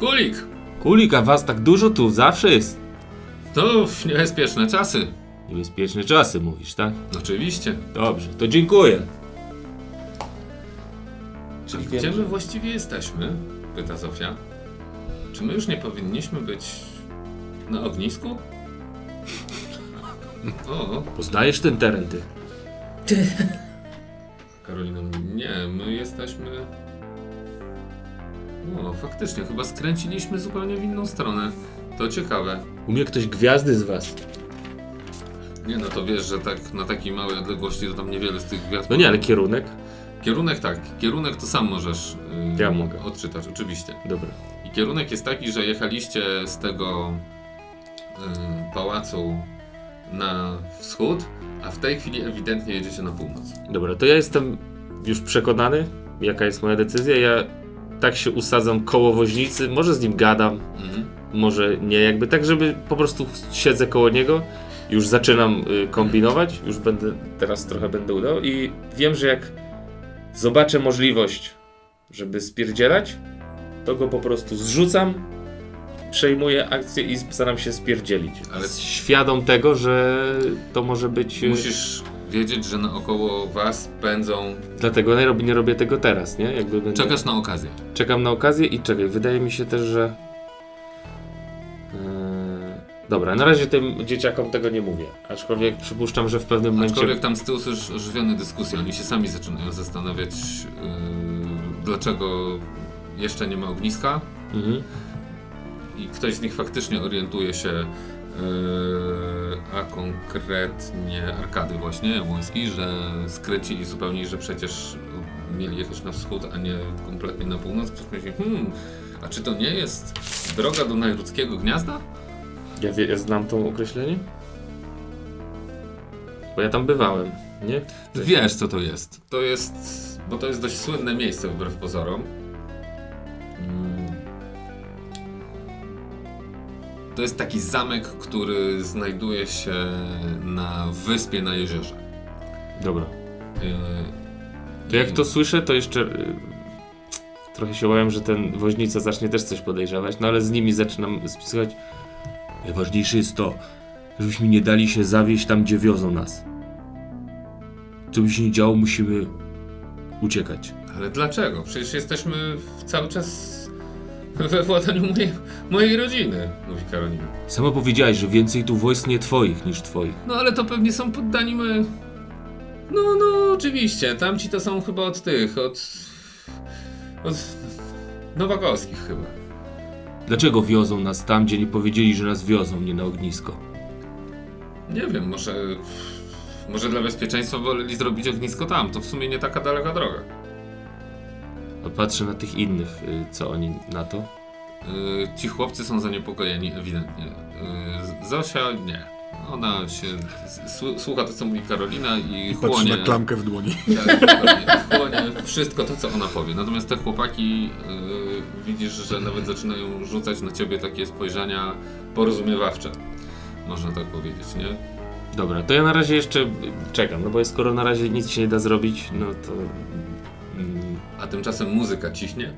Kulik! Kulik, a was tak dużo tu zawsze jest. To niebezpieczne czasy. Niebezpieczne czasy mówisz, tak? Oczywiście. Dobrze, to dziękuję. Czyli gdzie my właściwie jesteśmy? Pyta Zofia. Czy my już nie powinniśmy być na ognisku? O, Poznajesz ten teren, ty. Karolina mówi, nie, my jesteśmy... O, faktycznie, chyba skręciliśmy zupełnie w inną stronę. To ciekawe. Umie ktoś gwiazdy z was? Nie no, to wiesz, że tak na takiej małej odległości to tam niewiele z tych gwiazd... No nie, ale kierunek. Kierunek tak, kierunek to sam możesz yy, Ja mogę. odczytać, oczywiście. Dobra. I kierunek jest taki, że jechaliście z tego y, pałacu na wschód, a w tej chwili ewidentnie jedziecie na północ. Dobra, to ja jestem już przekonany, jaka jest moja decyzja. Ja tak się usadzam koło woźnicy, może z nim gadam, Mhm. może nie, jakby tak, żeby po prostu siedzę koło niego, już zaczynam y, kombinować, już będę, teraz trochę będę udał i wiem, że jak zobaczę możliwość, żeby spierdzielać, to go po prostu zrzucam, przejmuję akcję i staram się spierdzielić. Ale- świadom tego, że to może być... y, Musisz wiedzieć, że naokoło was pędzą. Dlatego nie robię, nie robię tego teraz, nie? Jakby będę... Czekasz na okazję. Czekam na okazję i czekaj, wydaje mi się też, że. Eee, dobra, na razie tym dzieciakom tego nie mówię. Aczkolwiek przypuszczam, że w pewnym momencie. Aczkolwiek tam z tyłu słyszysz ożywione dyskusje. Oni się sami zaczynają zastanawiać, yy, dlaczego jeszcze nie ma ogniska. Mhm. I ktoś z nich faktycznie orientuje się, a konkretnie Arkady właśnie, Jabłoński, że skręcili zupełnie, że przecież mieli jechać na wschód, a nie kompletnie na północ. Ktoś myśli, hmm, a czy to nie jest droga do Najrudzkiego Gniazda? Ja, wie, ja znam to określenie? Bo ja tam bywałem, nie? Wiesz, co to jest. To jest, bo to jest dość słynne miejsce wbrew pozorom. To jest taki zamek, który znajduje się na wyspie na jeziorze. Dobra. Yy, To jak i- to słyszę, to jeszcze. y, Trochę się obawiam, że ten woźnica zacznie też coś podejrzewać, no ale z nimi zaczynam spisywać. Najważniejsze jest to, żebyśmy nie dali się zawieść tam, gdzie wiozą nas. Co by się nie działo, musimy uciekać. Ale dlaczego? Przecież jesteśmy w- cały czas we władaniu mojej, mojej rodziny, mówi Karolina. Sama powiedziałaś, że więcej tu wojsk nie twoich niż twoich. No ale to pewnie są poddani my. No, no, oczywiście. Tamci to są chyba od tych, od. od. Nowakowskich chyba. Dlaczego wiozą nas tam, gdzie nie powiedzieli, że nas wiozą, nie na ognisko? Nie wiem, może. Może dla bezpieczeństwa woleli zrobić ognisko tam. To w sumie nie taka daleka droga. A patrzę na tych innych, y, co oni na to. Yy, ci chłopcy są zaniepokojeni, ewidentnie. Yy, Zosia nie. Ona się. Słucha to, co mówi Karolina i, I patrzy chłonie. na klamkę w dłoni. Tak, dokładnie. chłonie wszystko to, co ona powie. Natomiast te chłopaki yy, widzisz, że nawet zaczynają rzucać na ciebie takie spojrzenia porozumiewawcze. Można tak powiedzieć, nie? Dobra, to ja na razie jeszcze y, czekam, no bo skoro na razie nic się nie da zrobić, no to. A tymczasem muzyka ciśnie.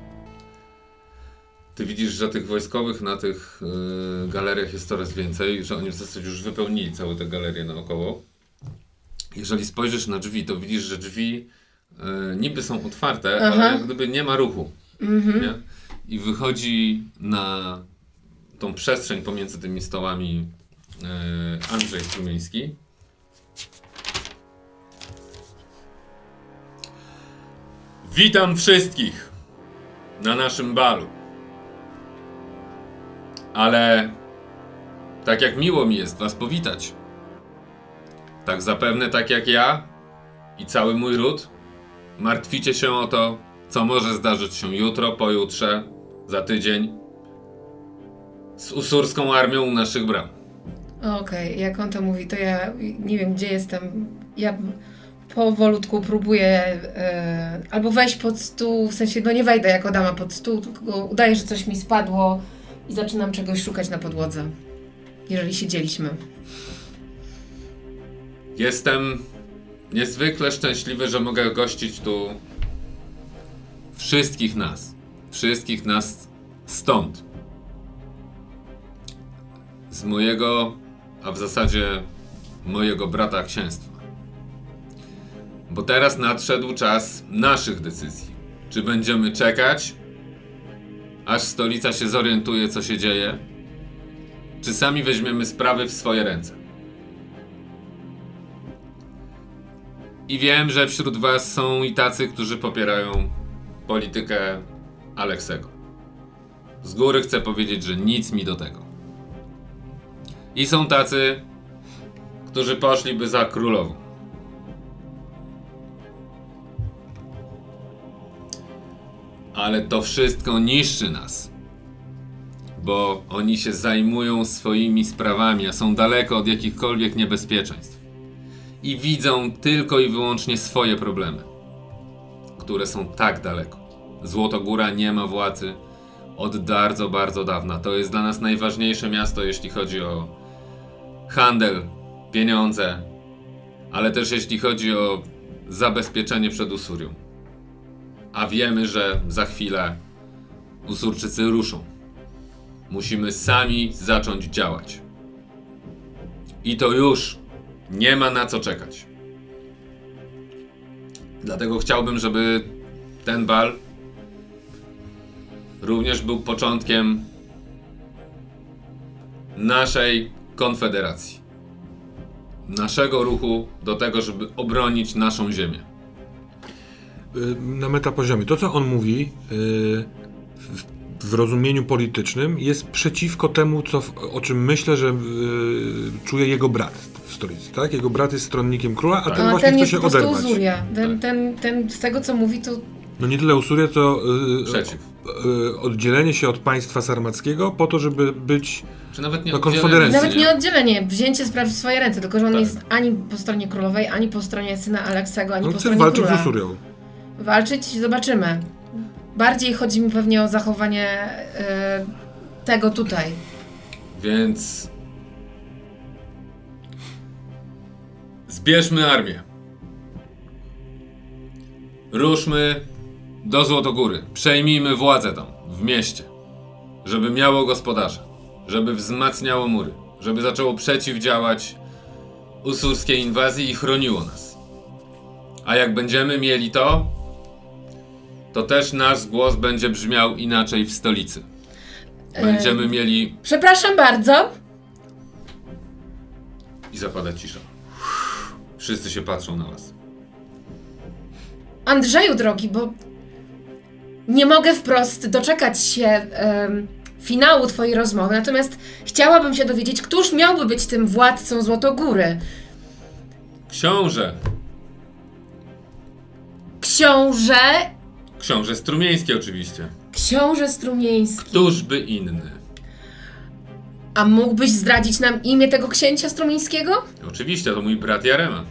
Ty widzisz, że tych wojskowych na tych yy, galeriach jest coraz więcej, że oni w zasadzie już wypełnili całe te galerie naokoło. Jeżeli spojrzysz na drzwi, to widzisz, że drzwi yy, niby są otwarte, Aha. ale jak gdyby nie ma ruchu. Mhm. Nie? I wychodzi na tą przestrzeń pomiędzy tymi stołami yy, Andrzej Strumiński. Witam wszystkich na naszym balu. Ale tak jak miło mi jest was powitać, tak zapewne tak jak ja i cały mój ród, martwicie się o to, co może zdarzyć się jutro, pojutrze, za tydzień z usurską armią u naszych bram. Okej, jak on to mówi, to ja nie wiem, gdzie jestem. Ja powolutku próbuję e, albo wejść pod stół, w sensie, no nie wejdę jako dama pod stół, tylko udaję, że coś mi spadło i zaczynam czegoś szukać na podłodze. Jeżeli siedzieliśmy. Jestem niezwykle szczęśliwy, że mogę gościć tu wszystkich nas. Wszystkich nas stąd. Z mojego, a w zasadzie mojego brata księstwa. Bo teraz nadszedł czas naszych decyzji. Czy będziemy czekać, aż stolica się zorientuje, co się dzieje, czy sami weźmiemy sprawy w swoje ręce. I wiem, że wśród was są i tacy, którzy popierają politykę Aleksego. Z góry chcę powiedzieć, że nic mi do tego. I są tacy, którzy poszliby za królową. Ale to wszystko niszczy nas. Bo oni się zajmują swoimi sprawami, a są daleko od jakichkolwiek niebezpieczeństw. I widzą tylko i wyłącznie swoje problemy, które są tak daleko. Złotogóra nie ma władzy od bardzo, bardzo dawna. To jest dla nas najważniejsze miasto, jeśli chodzi o handel, pieniądze, ale też jeśli chodzi o zabezpieczenie przed Usurią. A wiemy, że za chwilę Usurczycy ruszą. Musimy sami zacząć działać. I to już nie ma na co czekać. Dlatego chciałbym, żeby ten bal również był początkiem naszej konfederacji. Naszego ruchu do tego, żeby obronić naszą ziemię. Y, Na metapoziomie. To, co on mówi y, w, w rozumieniu politycznym, jest przeciwko temu, co, o czym myślę, że y, czuje jego brat w stolicy. Tak? Jego brat jest stronnikiem króla, a ten A właśnie ten chce się po oderwać. Uzuria. Ten, Tak. ten, ten, z tego co mówi, to No nie tyle Usuria, co y, Przeciw. y, oddzielenie się od państwa sarmackiego po to, żeby być Czy nawet nie No, nawet nie oddzielenie, wzięcie spraw w swoje ręce, tylko że on Tak. jest ani po stronie królowej, ani po stronie syna Aleksego, ani no, po chce stronie walczyć króla. z Usurią. Walczyć, zobaczymy. Bardziej chodzi mi pewnie o zachowanie e, tego tutaj. Więc zbierzmy armię. Ruszmy do Złotogóry. Przejmijmy władzę tam, w mieście. Żeby miało gospodarza. Żeby wzmacniało mury. Żeby zaczęło przeciwdziałać usurskiej inwazji i chroniło nas. A jak będziemy mieli to, to też nasz głos będzie brzmiał inaczej w stolicy. Będziemy mieli Przepraszam bardzo. I zapada cisza. Wszyscy się patrzą na was. Andrzeju drogi, bo nie mogę wprost doczekać się em, finału twojej rozmowy, natomiast chciałabym się dowiedzieć, któż miałby być tym władcą Złotogóry. Książę! Książę, Książę Strumieński oczywiście. książę Strumieński. Któż by inny? A mógłbyś zdradzić nam imię tego księcia Strumieńskiego? Oczywiście, to mój brat Jarema.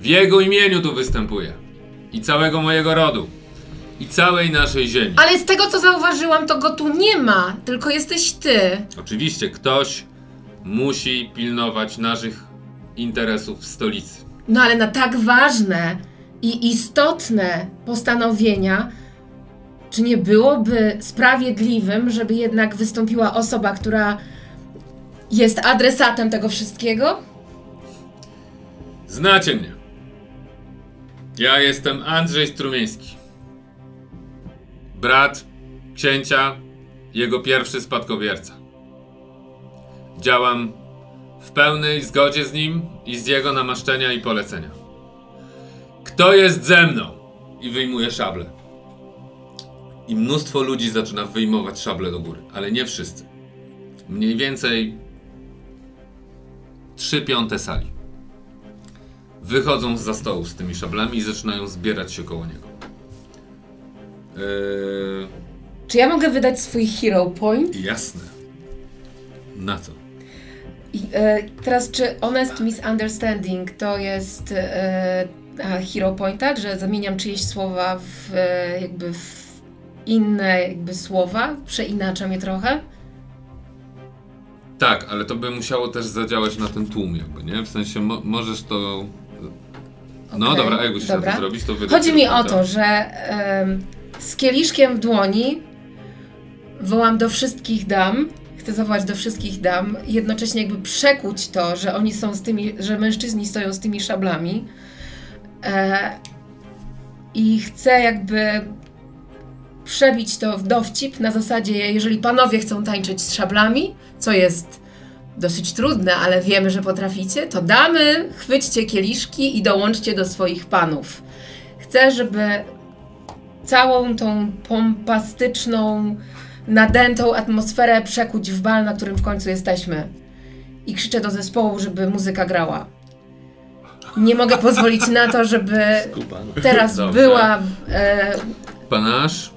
W jego imieniu tu występuję. I całego mojego rodu. I całej naszej ziemi. Ale z tego co zauważyłam, to go tu nie ma, tylko jesteś ty. Oczywiście, ktoś musi pilnować naszych interesów w stolicy. No ale na tak ważne i istotne postanowienia, czy nie byłoby sprawiedliwym, żeby jednak wystąpiła osoba, która jest adresatem tego wszystkiego? Znacie mnie. Ja jestem Andrzej Strumieński. Brat księcia, jego pierwszy spadkobierca. Działam w pełnej zgodzie z nim i z jego namaszczenia i polecenia. Kto jest ze mną? I wyjmuje szablę. I mnóstwo ludzi zaczyna wyjmować szable do góry, ale nie wszyscy. Mniej więcej trzy piąte sali wychodzą z stołów z tymi szablami i zaczynają zbierać się koło niego. Eee, Czy ja mogę wydać swój hero point? jasne. Na co? I, e, teraz, czy honest misunderstanding to jest e, hero point, tak? Że zamieniam czyjeś słowa w e, jakby w inne jakby słowa? Przeinaczam je trochę? Tak, ale to by musiało też zadziałać na ten tłum, jakby, nie? W sensie mo możesz to. No Okej, dobra, a jakbyś chciał to zrobić, to wydać. Chodzi mi o to, że em, z kieliszkiem w dłoni wołam do wszystkich dam, chcę zawołać do wszystkich dam, jednocześnie jakby przekuć to, że oni są z tymi, że mężczyźni stoją z tymi szablami i chcę jakby przebić to w dowcip na zasadzie, jeżeli panowie chcą tańczyć z szablami, co jest dosyć trudne, ale wiemy, że potraficie, to damy, chwyćcie kieliszki i dołączcie do swoich panów. Chcę, żeby całą tą pompastyczną, nadętą atmosferę przekuć w bal, na którym w końcu jesteśmy. I krzyczę do zespołu, żeby muzyka grała. Nie mogę pozwolić na to, żeby teraz Dobrze. była e, panache.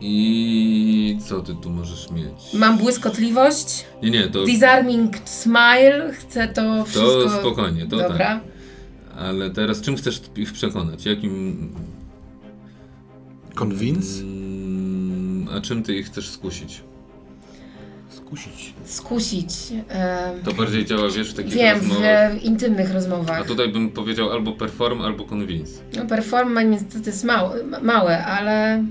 I co ty tu możesz mieć? Mam błyskotliwość, Nie, nie, to, disarming smile, chcę to wszystko... to spokojnie, to Dobra. tak. Ale teraz czym chcesz ich przekonać? Jakim... Convince? Mm, a czym ty ich chcesz skusić? Skusić. Skusić. To bardziej działa, wiesz, w takich wiem, rozmowach. w intymnych A rozmowach. tutaj bym powiedział albo perform, albo convince. No, performance niestety jest małe, małe ale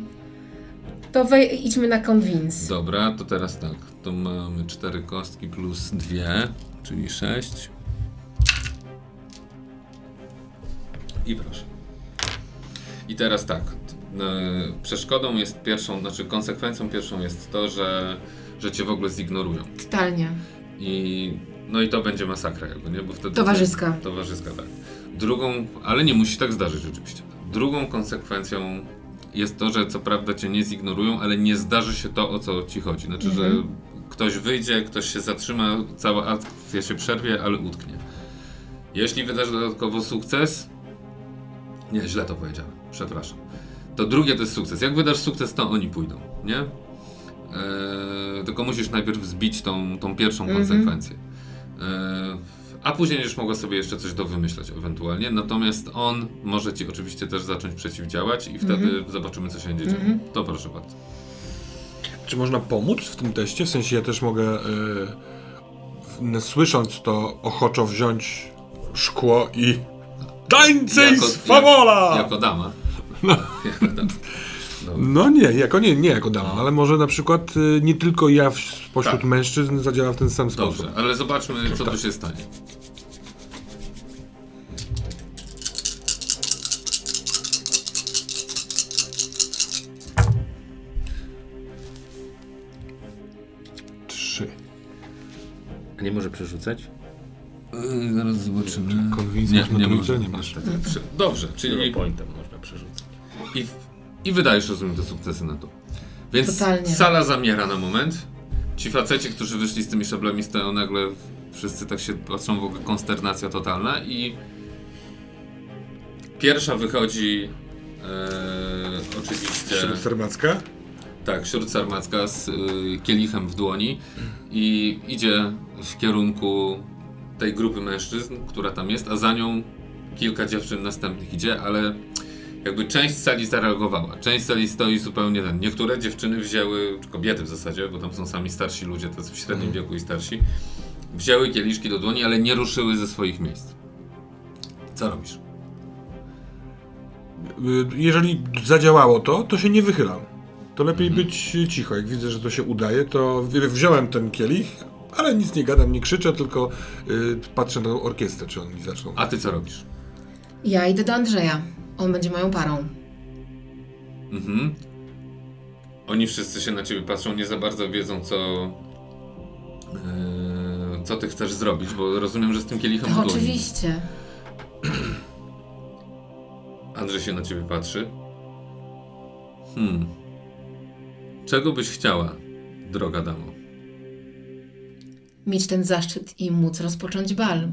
to wej- idźmy na convince. Dobra, to teraz tak. To mamy cztery kostki plus dwie, czyli sześć. I proszę. I teraz tak. e, Przeszkodą jest pierwszą, znaczy konsekwencją pierwszą jest to, że, że cię w ogóle zignorują. Totalnie. I no i to będzie masakra jakby, nie? Bo wtedy Towarzyska. Towarzyska, tak. Drugą, ale nie musi tak zdarzyć oczywiście. Drugą konsekwencją jest to, że co prawda cię nie zignorują, ale nie zdarzy się to, o co ci chodzi. Znaczy, że ktoś wyjdzie, ktoś się zatrzyma, cała akcja się przerwie, ale utknie. Jeśli wydasz dodatkowo sukces, nie, źle to powiedziałem, przepraszam. To drugie to jest sukces. Jak wydasz sukces, to oni pójdą, nie? Eee, tylko musisz najpierw zbić tą, tą pierwszą Mhm. konsekwencję. Eee, a później będziesz mogła sobie jeszcze coś dowymyślać ewentualnie. Natomiast on może ci oczywiście też zacząć przeciwdziałać i wtedy zobaczymy, co się będzie działo. Mhm. To proszę bardzo. Czy można pomóc w tym teście? W sensie ja też mogę, e, w- słysząc to, ochoczo wziąć szkło i tańce z fawola! Jak, jako dama. Jako dama. No nie, jako nie, nie jako dama, ale może na przykład e, nie tylko ja spośród Tak. mężczyzn zadziała w ten sam sposób. Dobrze, ale zobaczmy, co tu się stanie. Trzy. A nie może przerzucać? Yy, zaraz zobaczymy. Convince Nie, nie. Nie masz. Dobrze, Czyli czyli pointem można przerzucać. i, w- i wydajesz, rozumiem, te sukcesy na to. Więc Totalnie. sala zamiera na moment. Ci faceci, którzy wyszli z tymi szablami, stoją nagle, wszyscy tak się patrzą, w ogóle konsternacja totalna i pierwsza wychodzi e, oczywiście... Śród Sermacka? Tak, śród sarmacka z y, kielichem w dłoni i idzie w kierunku tej grupy mężczyzn, która tam jest, a za nią kilka dziewczyn następnych idzie, ale jakby część sali zareagowała. Część sali stoi zupełnie ten. Niektóre dziewczyny wzięły, czy kobiety w zasadzie, bo tam są sami starsi ludzie, to jest w średnim wieku i starsi, wzięły kieliszki do dłoni, ale nie ruszyły ze swoich miejsc. Co robisz? Y, Jeżeli zadziałało to, to się nie wychylam. To lepiej być cicho. Jak widzę, że to się udaje, to wziąłem ten kielich, ale nic nie gadam, nie krzyczę, tylko y, patrzę na orkiestrę, czy oni zaczną. A ty co robisz? Ja idę do Andrzeja. On będzie moją parą. Mhm. Oni wszyscy się na ciebie patrzą, nie za bardzo wiedzą, co. e, co ty chcesz zrobić, bo rozumiem, że z tym kielichem dłoni. Oczywiście. Andrzej się na ciebie patrzy. Hmm. Czego byś chciała, droga damo? Mieć ten zaszczyt i móc rozpocząć bal.